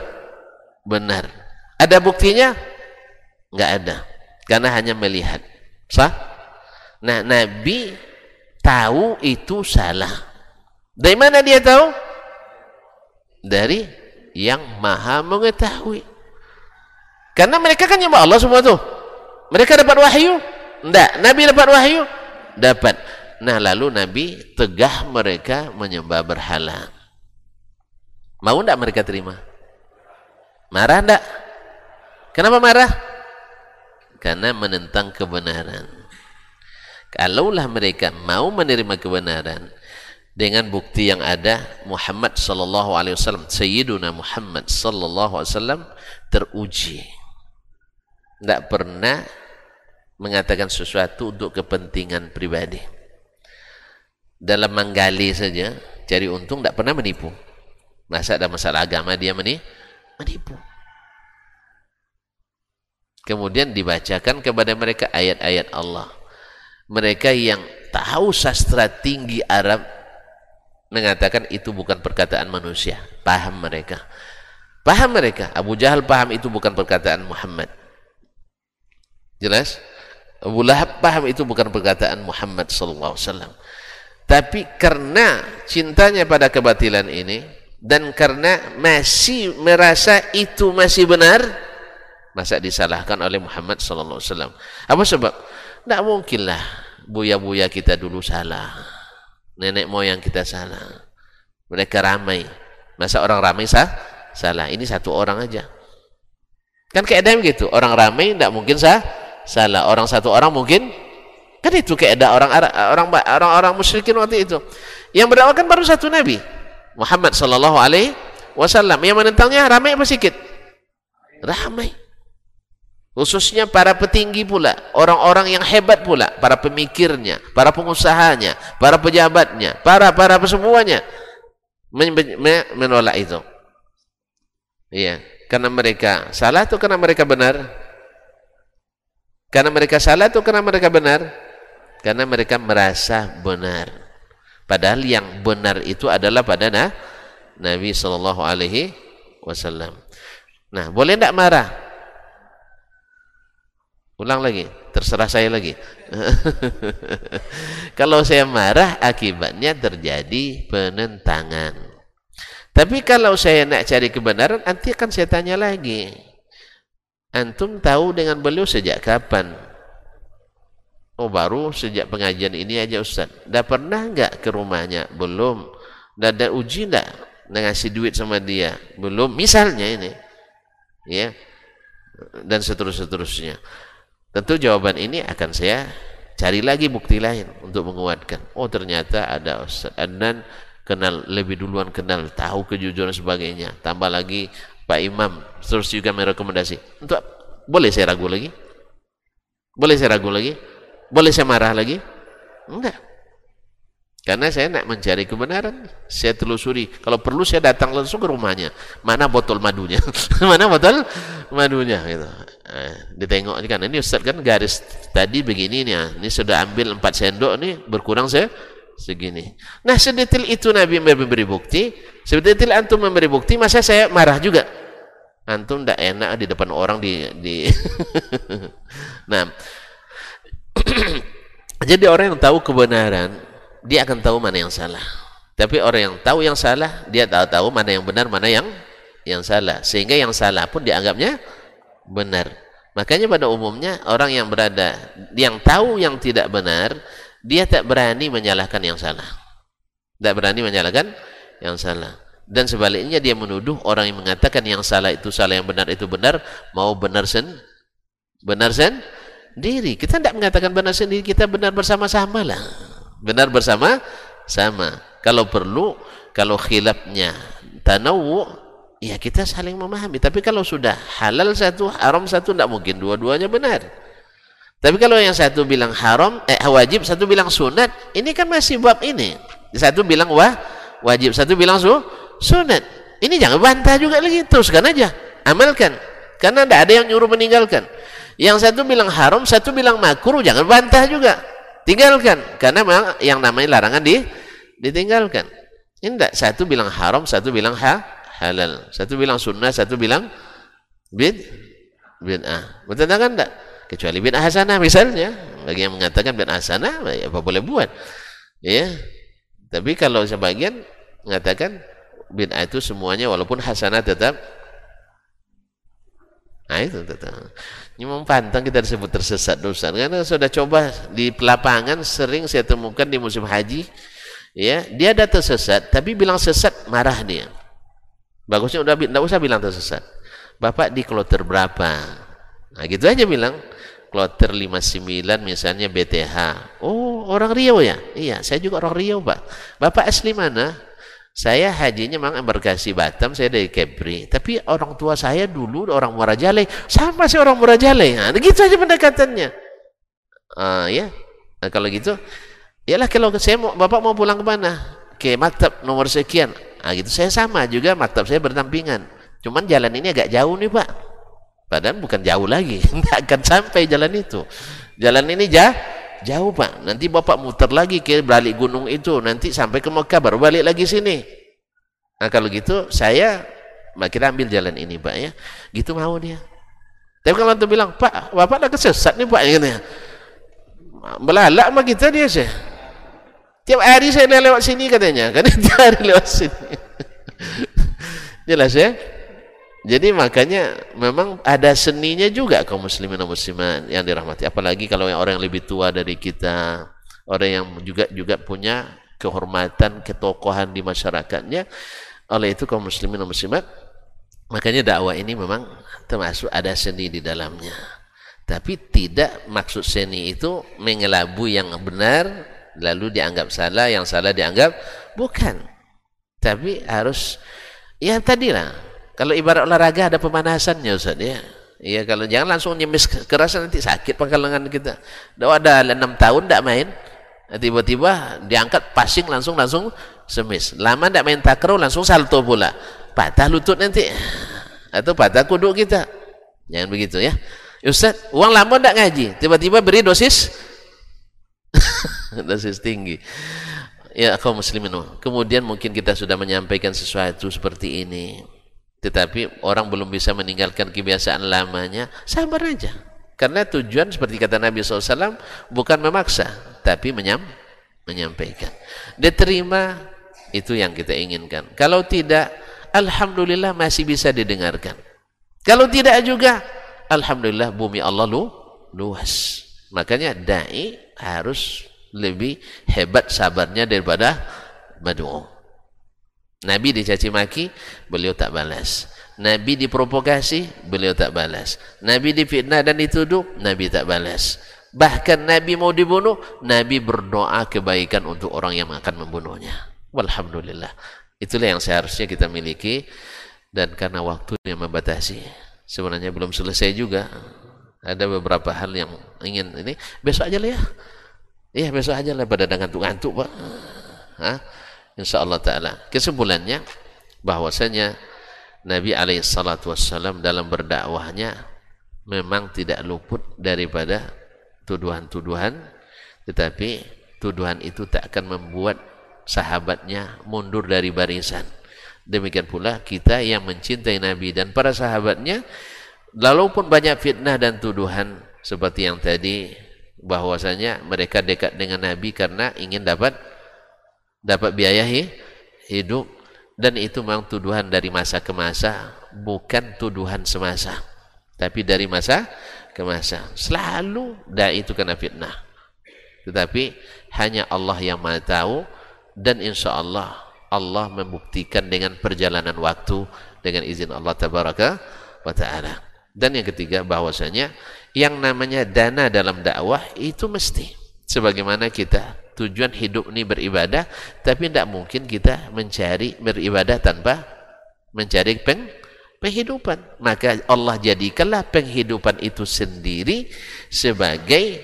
benar. Ada buktinya? Enggak ada. Karena hanya melihat sah? Nah nabi tahu itu salah. Dari mana dia tahu? Dari yang maha mengetahui. Karena mereka kan nyembah Allah semua tuh. Mereka dapat wahyu? Enggak nabi dapat wahyu? Dapat. Nah lalu nabi tegah mereka menyembah berhala. Mau enggak mereka terima? Marah enggak kenapa marah karena menentang kebenaran. Kalaulah mereka mau menerima kebenaran dengan bukti yang ada Muhammad sallallahu alaihi wasallam Sayyiduna Muhammad sallallahu alaihi wasallam teruji. Tidak pernah mengatakan sesuatu untuk kepentingan pribadi. Dalam menggali saja cari untung tidak pernah menipu. Masa ada masalah agama dia menipu kemudian dibacakan kepada mereka ayat-ayat Allah. Mereka yang tahu sastra tinggi Arab mengatakan itu bukan perkataan manusia. Paham mereka. Paham mereka. Abu Jahal paham itu bukan perkataan Muhammad. Jelas? Abu Lahab paham itu bukan perkataan Muhammad wasallam. Tapi karena cintanya pada kebatilan ini dan karena masih merasa itu masih benar masa disalahkan oleh Muhammad sallallahu alaihi wasallam. Apa sebab? Tidak mungkinlah buya-buya kita dulu salah. Nenek moyang kita salah. Mereka ramai. Masa orang ramai sah salah? Ini satu orang aja. Kan keadaan gitu orang ramai tidak mungkin sah salah. Orang satu orang mungkin kan itu keadaan orang orang orang orang musyrikin waktu itu. Yang berdakwakan baru satu nabi Muhammad sallallahu alaihi wasallam. Yang menentangnya ramai apa sedikit ramai khususnya para petinggi pula orang-orang yang hebat pula para pemikirnya para pengusahanya para pejabatnya para para semuanya menolak itu. Iya karena mereka salah atau karena mereka benar? Karena mereka salah atau karena mereka benar? Karena mereka merasa benar. Padahal yang benar itu adalah pada Nabi sallallahu alaihi wasallam. Nah boleh tidak marah Ulang lagi, terserah saya lagi. kalau saya marah, akibatnya terjadi penentangan. Tapi kalau saya nak cari kebenaran, nanti akan saya tanya lagi. Antum tahu dengan beliau sejak kapan? Oh baru sejak pengajian ini aja Ustaz. Dah pernah enggak ke rumahnya? Belum. Dah ada uji enggak? Ngasih duit sama dia? Belum. Misalnya ini. Ya. Dan seterus-seterusnya. Tentu jawaban ini akan saya cari lagi bukti lain untuk menguatkan. Oh ternyata ada Ustaz Adnan kenal lebih duluan kenal, tahu kejujuran sebagainya. Tambah lagi Pak Imam terus juga merekomendasi. Untuk boleh saya ragu lagi? Boleh saya ragu lagi? Boleh saya marah lagi? Enggak. Karena saya nak mencari kebenaran, saya telusuri. Kalau perlu saya datang langsung ke rumahnya. Mana botol madunya? Mana botol madunya? Gitu. Eh, ditengok kan. Ini Ustaz kan garis tadi begini nih. Ya. Ini sudah ambil empat sendok nih, berkurang saya segini. Nah, sedetil itu Nabi memberi bukti. Sedetil antum memberi bukti, masa saya marah juga? Antum tidak enak di depan orang di. di nah, jadi orang yang tahu kebenaran dia akan tahu mana yang salah. Tapi orang yang tahu yang salah, dia tahu tahu mana yang benar, mana yang yang salah. Sehingga yang salah pun dianggapnya benar. Makanya pada umumnya orang yang berada, yang tahu yang tidak benar, dia tak berani menyalahkan yang salah. Tak berani menyalahkan yang salah. Dan sebaliknya dia menuduh orang yang mengatakan yang salah itu salah, yang benar itu benar, mau benar sen, benar sen, diri. Kita tidak mengatakan benar sendiri, kita benar bersama-sama lah benar bersama? Sama. Kalau perlu kalau khilafnya tanawu ya kita saling memahami. Tapi kalau sudah halal satu haram satu tidak mungkin dua-duanya benar. Tapi kalau yang satu bilang haram eh wajib satu bilang sunat ini kan masih bab ini. Satu bilang wah wajib satu bilang su sunat. Ini jangan bantah juga lagi teruskan aja. Amalkan. Karena tidak ada yang nyuruh meninggalkan. Yang satu bilang haram satu bilang makruh jangan bantah juga tinggalkan karena memang yang namanya larangan di ditinggalkan. Ini enggak. Satu bilang haram satu bilang ha, halal. Satu bilang sunnah satu bilang bid bid'ah. Bertentangan enggak. Kecuali bid'ah hasanah misalnya. Bagi yang mengatakan bid'ah hasanah ya apa boleh buat? Ya tapi kalau sebagian mengatakan bid'ah itu semuanya walaupun hasanah tetap nah itu tetap ini pantang kita disebut tersesat dosa karena sudah coba di lapangan sering saya temukan di musim haji ya dia ada tersesat tapi bilang sesat marah dia. Bagusnya udah tidak usah bilang tersesat. Bapak di kloter berapa? Nah gitu aja bilang. Kloter 59 misalnya BTH oh orang Riau ya? Iya saya juga orang Riau pak. Bapak asli mana saya hajinya memang embarkasi Batam saya dari Kepri tapi orang tua saya dulu orang Murajale sama sih orang Murajale nah, gitu aja pendekatannya uh, ya nah, kalau gitu Yalah kalau saya mau, bapak mau pulang ke mana? Ke maktab nomor sekian. Nah gitu saya sama juga maktab saya berdampingan. Cuman jalan ini agak jauh nih pak. Padahal bukan jauh lagi, nggak akan sampai jalan itu. Jalan ini jah, jauh pak. Nanti bapak muter lagi ke balik gunung itu, nanti sampai ke Mekah baru balik lagi sini. Nah kalau gitu saya kita ambil jalan ini pak ya. Gitu mau dia. Tapi kalau tuh bilang pak, bapak udah kesesat nih pak, ini. Belalak mah kita dia sih. Tiap hari saya lewat sini katanya. Kan tiap hari lewat sini. Jelas ya? Jadi makanya memang ada seninya juga kaum muslimin dan muslimat yang dirahmati. Apalagi kalau yang orang yang lebih tua dari kita, orang yang juga juga punya kehormatan, ketokohan di masyarakatnya. Oleh itu kaum muslimin dan muslimat, makanya dakwah ini memang termasuk ada seni di dalamnya. Tapi tidak maksud seni itu mengelabu yang benar lalu dianggap salah, yang salah dianggap bukan. Tapi harus ya tadilah. Kalau ibarat olahraga ada pemanasannya Ustaz ya. Iya kalau jangan langsung nyemis keras nanti sakit pangkalangan kita. Dah ada enam tahun tak main, tiba-tiba diangkat passing langsung langsung semis. Lama tak main takraw langsung salto pula. Patah lutut nanti. Atau patah kuduk kita. Jangan begitu ya. Ustaz, uang lama tak ngaji, tiba-tiba beri dosis dosis tinggi ya kaum muslimin kemudian mungkin kita sudah menyampaikan sesuatu seperti ini tetapi orang belum bisa meninggalkan kebiasaan lamanya sabar aja. Karena tujuan seperti kata Nabi SAW bukan memaksa tapi menyam, menyampaikan. Diterima itu yang kita inginkan. Kalau tidak Alhamdulillah masih bisa didengarkan. Kalau tidak juga Alhamdulillah bumi Allah lu, luas. Makanya da'i harus lebih hebat sabarnya daripada mad'u. Nabi dicaci maki, beliau tak balas. Nabi diprovokasi, beliau tak balas. Nabi difitnah dan dituduh, Nabi tak balas. Bahkan Nabi mau dibunuh, Nabi berdoa kebaikan untuk orang yang akan membunuhnya. Walhamdulillah. Itulah yang seharusnya kita miliki dan karena waktu yang membatasi. Sebenarnya belum selesai juga. Ada beberapa hal yang ingin ini besok aja lah ya. Iya besok aja lah pada ngantuk-ngantuk pak. Hah? Insya Allah Taala. Kesimpulannya bahwasanya Nabi alaihissalatu wassalam dalam berdakwahnya memang tidak luput daripada tuduhan-tuduhan tetapi tuduhan itu tak akan membuat sahabatnya mundur dari barisan demikian pula kita yang mencintai Nabi dan para sahabatnya walaupun banyak fitnah dan tuduhan seperti yang tadi bahwasanya mereka dekat dengan Nabi karena ingin dapat dapat biaya hidup. Dan itu memang tuduhan dari masa ke masa bukan tuduhan semasa tapi dari masa ke masa. Selalu dah itu kena fitnah. Tetapi hanya Allah yang maha tahu dan insya Allah Allah membuktikan dengan perjalanan waktu dengan izin Allah tabaraka wa ta'ala. Dan yang ketiga bahwasanya yang namanya dana dalam dakwah itu mesti. Sebagaimana kita tujuan hidup ini beribadah tapi tidak mungkin kita mencari beribadah tanpa mencari peng, penghidupan. Maka Allah jadikanlah penghidupan itu sendiri sebagai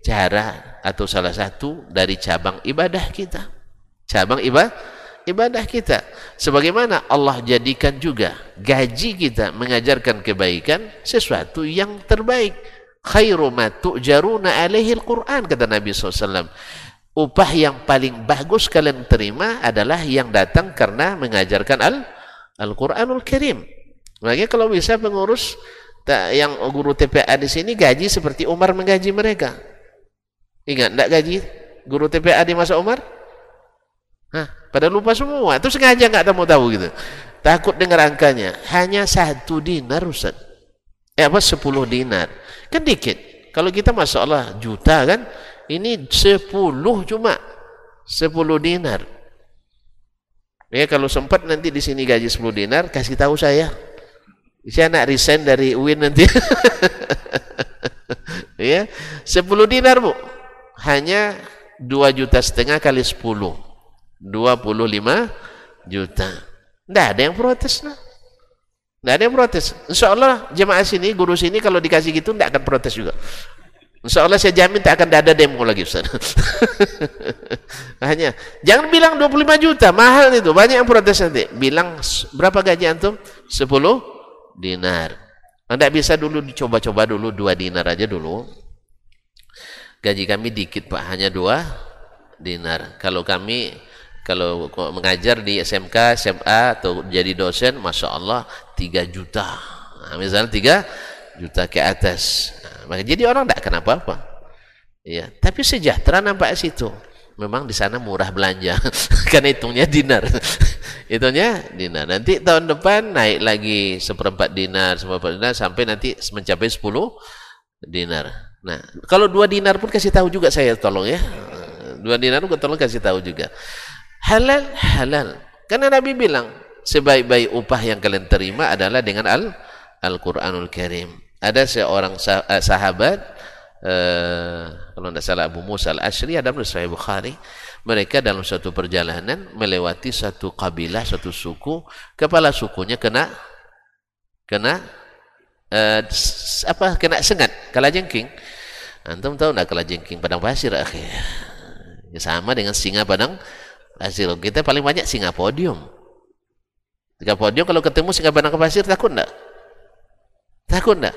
cara atau salah satu dari cabang ibadah kita. Cabang ibadah ibadah kita. Sebagaimana Allah jadikan juga gaji kita mengajarkan kebaikan sesuatu yang terbaik. Khairu ma tu'jaruna alaihi al-Quran kata Nabi SAW upah yang paling bagus kalian terima adalah yang datang karena mengajarkan al Al-Quranul Karim makanya kalau bisa pengurus yang guru TPA di sini gaji seperti Umar menggaji mereka. Ingat tidak gaji guru TPA di masa Umar? Hah, pada lupa semua. Itu sengaja nggak tahu tahu gitu. Takut dengar angkanya. Hanya satu dinar Ustaz. Eh apa? Sepuluh dinar. Kan dikit. Kalau kita masya Allah juta kan. Ini sepuluh cuma. Sepuluh dinar. Ya kalau sempat nanti di sini gaji sepuluh dinar. Kasih tahu saya. Saya nak resign dari UIN nanti. ya, 10 dinar bu. Hanya 2 juta setengah kali 10. 25 juta. Tidak ada yang protes nah. Tidak ada yang protes. Insya Allah jemaah sini, guru sini kalau dikasih gitu tidak akan protes juga. Insya Allah saya jamin tak akan ada demo lagi Ustaz. Hanya jangan bilang 25 juta, mahal itu. Banyak yang protes nanti. Bilang berapa gaji antum? 10 dinar. Anda bisa dulu dicoba-coba dulu dua dinar aja dulu. Gaji kami dikit Pak, hanya dua dinar. Kalau kami kalau mengajar di SMK, SMA atau jadi dosen, masya Allah tiga juta. Nah, misalnya tiga juta ke atas. Nah, maka jadi orang tidak kenapa apa. Ya, tapi sejahtera nampak situ. Memang di sana murah belanja. Karena hitungnya dinar. Hitungnya dinar. Nanti tahun depan naik lagi seperempat dinar seperempat dinar sampai nanti mencapai 10 dinar. Nah kalau dua dinar pun kasih tahu juga saya tolong ya. Dua dinar pun tolong kasih tahu juga. Halal halal. Karena Nabi bilang sebaik-baik upah yang kalian terima adalah dengan al Al-Quranul Karim ada seorang eh, sahabat Uh, kalau tidak salah Abu Musa al-Ashri ada menurut Sahih Bukhari. Mereka dalam suatu perjalanan melewati satu kabilah satu suku. Kepala sukunya kena kena uh, apa kena sengat kala jengking antum tahu tidak kala jengking padang pasir akhir ya, sama dengan singa padang pasir. Kita paling banyak singa podium. Jika podium kalau ketemu singa padang pasir takut tidak takut tidak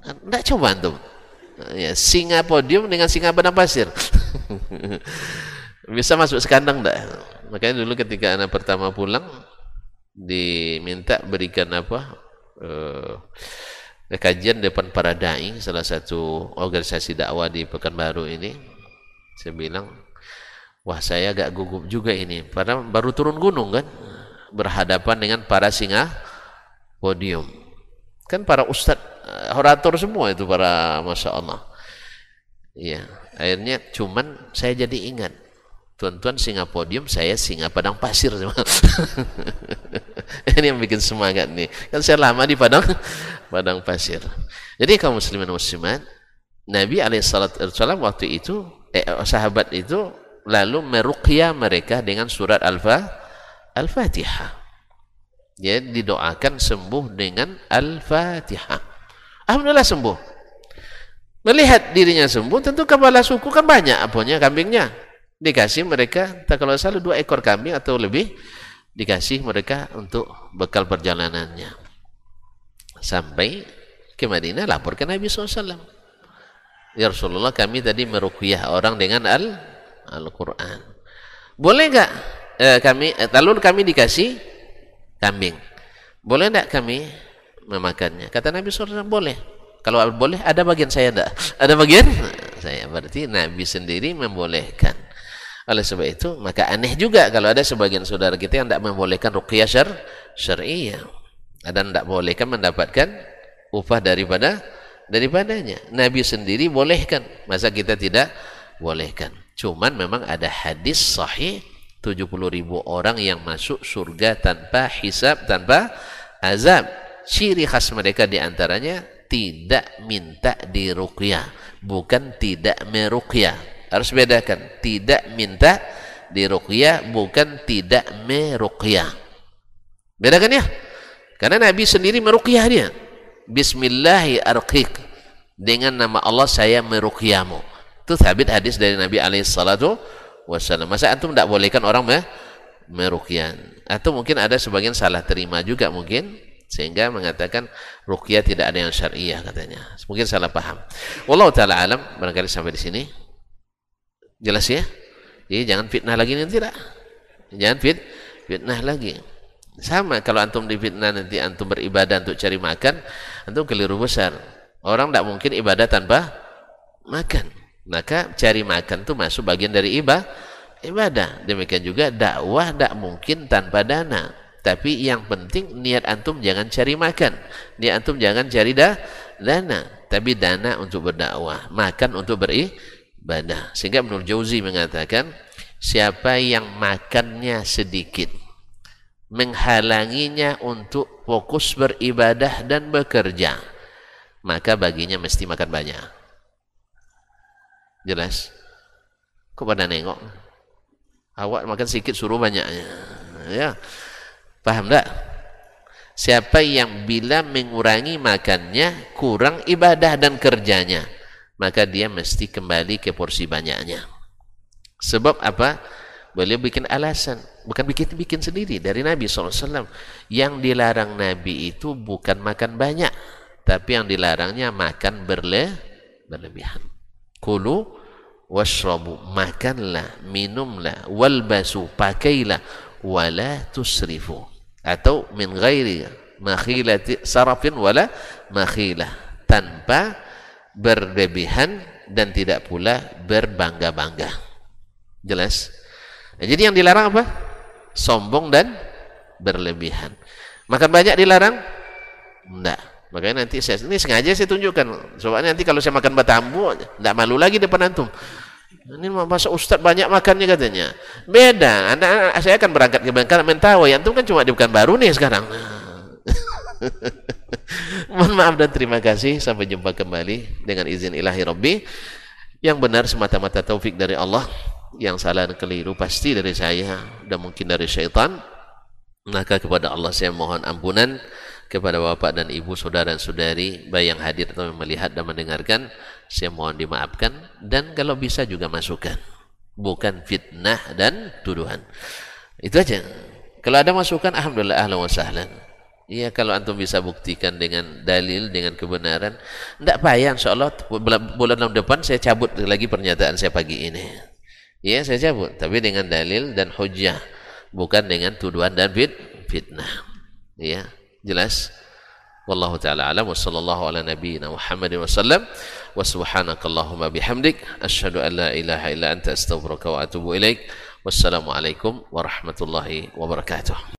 tidak coba antum. Ya, singa podium dengan singa padang pasir. Bisa masuk sekandang enggak? Makanya dulu ketika anak pertama pulang diminta berikan apa? Uh, kajian depan para dai salah satu organisasi dakwah di Pekanbaru ini saya bilang wah saya agak gugup juga ini padahal baru turun gunung kan berhadapan dengan para singa podium. Kan para ustadz uh, orator semua itu para masya Allah. Ya akhirnya cuman saya jadi ingat. Tuan-tuan singa podium saya singa padang pasir ini yang bikin semangat nih. Kan saya lama di padang padang pasir. Jadi kaum muslimin muslimat Nabi alaihissalam waktu itu eh, sahabat itu lalu meruqyah mereka dengan surat Al-Fatihah ya didoakan sembuh dengan Al-Fatihah. Alhamdulillah sembuh. Melihat dirinya sembuh, tentu kepala suku kan banyak apanya kambingnya. Dikasih mereka, tak kalau salah dua ekor kambing atau lebih, dikasih mereka untuk bekal perjalanannya. Sampai ke Madinah lapor ke Nabi SAW. Ya Rasulullah kami tadi meruqyah orang dengan Al-Quran. Boleh enggak eh, kami, eh, lalu kami dikasih kambing. Boleh tidak kami memakannya? Kata Nabi SAW, boleh. Kalau boleh, ada bagian saya tidak? Ada bagian saya. Berarti Nabi sendiri membolehkan. Oleh sebab itu, maka aneh juga kalau ada sebagian saudara kita yang tidak membolehkan ruqyah syar, syariah. Dan tidak bolehkan mendapatkan upah daripada daripadanya. Nabi sendiri bolehkan. Masa kita tidak bolehkan. Cuman memang ada hadis sahih 70 ribu orang yang masuk surga tanpa hisab, tanpa azab. Ciri khas mereka di antaranya tidak minta diruqyah, bukan tidak meruqyah. Harus bedakan, tidak minta diruqyah, bukan tidak meruqyah. Bedakan ya? Karena Nabi sendiri meruqyah dia. Bismillahi arqiq. Dengan nama Allah saya meruqyahmu. Itu sabit hadis dari Nabi alaihi salatu wasallam. Masa antum tidak bolehkan orang me meruqyah? Atau mungkin ada sebagian salah terima juga mungkin sehingga mengatakan ruqyah tidak ada yang syariah katanya. Mungkin salah paham. Wallahu taala alam barangkali sampai di sini. Jelas ya? Jadi jangan fitnah lagi nanti tidak. Jangan fit fitnah lagi. Sama kalau antum difitnah nanti antum beribadah untuk cari makan, antum keliru besar. Orang tidak mungkin ibadah tanpa makan. Maka cari makan itu masuk bagian dari ibadah. Ibadah. Demikian juga dakwah tidak mungkin tanpa dana. Tapi yang penting niat antum jangan cari makan. Niat antum jangan cari dah, dana. Tapi dana untuk berdakwah. Makan untuk beribadah. Sehingga menurut Jauzi mengatakan, siapa yang makannya sedikit, menghalanginya untuk fokus beribadah dan bekerja, maka baginya mesti makan banyak. Jelas? Kok pada nengok? Awak makan sedikit suruh banyaknya. Ya. Paham tak? Siapa yang bila mengurangi makannya, kurang ibadah dan kerjanya, maka dia mesti kembali ke porsi banyaknya. Sebab apa? Beliau bikin alasan, bukan bikin-bikin sendiri dari Nabi SAW. Yang dilarang Nabi itu bukan makan banyak, tapi yang dilarangnya makan berle berlebihan. Kulu washrabu, makanlah, minumlah, walbasu, pakailah, wala tusrifu. Atau min ghairi makhilati sarafin wala makhilah. Tanpa berlebihan dan tidak pula berbangga-bangga. Jelas? Nah, jadi yang dilarang apa? Sombong dan berlebihan. Makan banyak dilarang? Enggak makanya nanti saya ini sengaja saya tunjukkan soalnya nanti kalau saya makan batambu enggak malu lagi depan antum ini masa Ustaz banyak makannya katanya. Beda. Anda, saya akan berangkat ke Bangka Mentawai. Antum kan cuma di baru nih sekarang. Mohon maaf dan terima kasih. Sampai jumpa kembali dengan izin ilahi Rabbi. Yang benar semata-mata taufik dari Allah. Yang salah dan keliru pasti dari saya dan mungkin dari syaitan. Maka kepada Allah saya mohon ampunan kepada bapak dan ibu, saudara dan saudari, baik yang hadir atau yang melihat dan mendengarkan, saya mohon dimaafkan dan kalau bisa juga masukkan. Bukan fitnah dan tuduhan. Itu aja. Kalau ada masukan, Alhamdulillah, ahlan wa sahlan. Iya, kalau antum bisa buktikan dengan dalil, dengan kebenaran, tidak payah, insyaAllah bulan, bulan depan saya cabut lagi pernyataan saya pagi ini. Iya, saya cabut. Tapi dengan dalil dan hujah. Bukan dengan tuduhan dan fit, fitnah. Iya. Jelas? Wallahu taala alam. Wa sallallahu ala nabiyyina Muhammadin wasallam wa subhanakallahumma bihamdik. Asyhadu an la ilaha illa anta astaghfiruka wa atubu ilaik. Wassalamu alaikum warahmatullahi wabarakatuh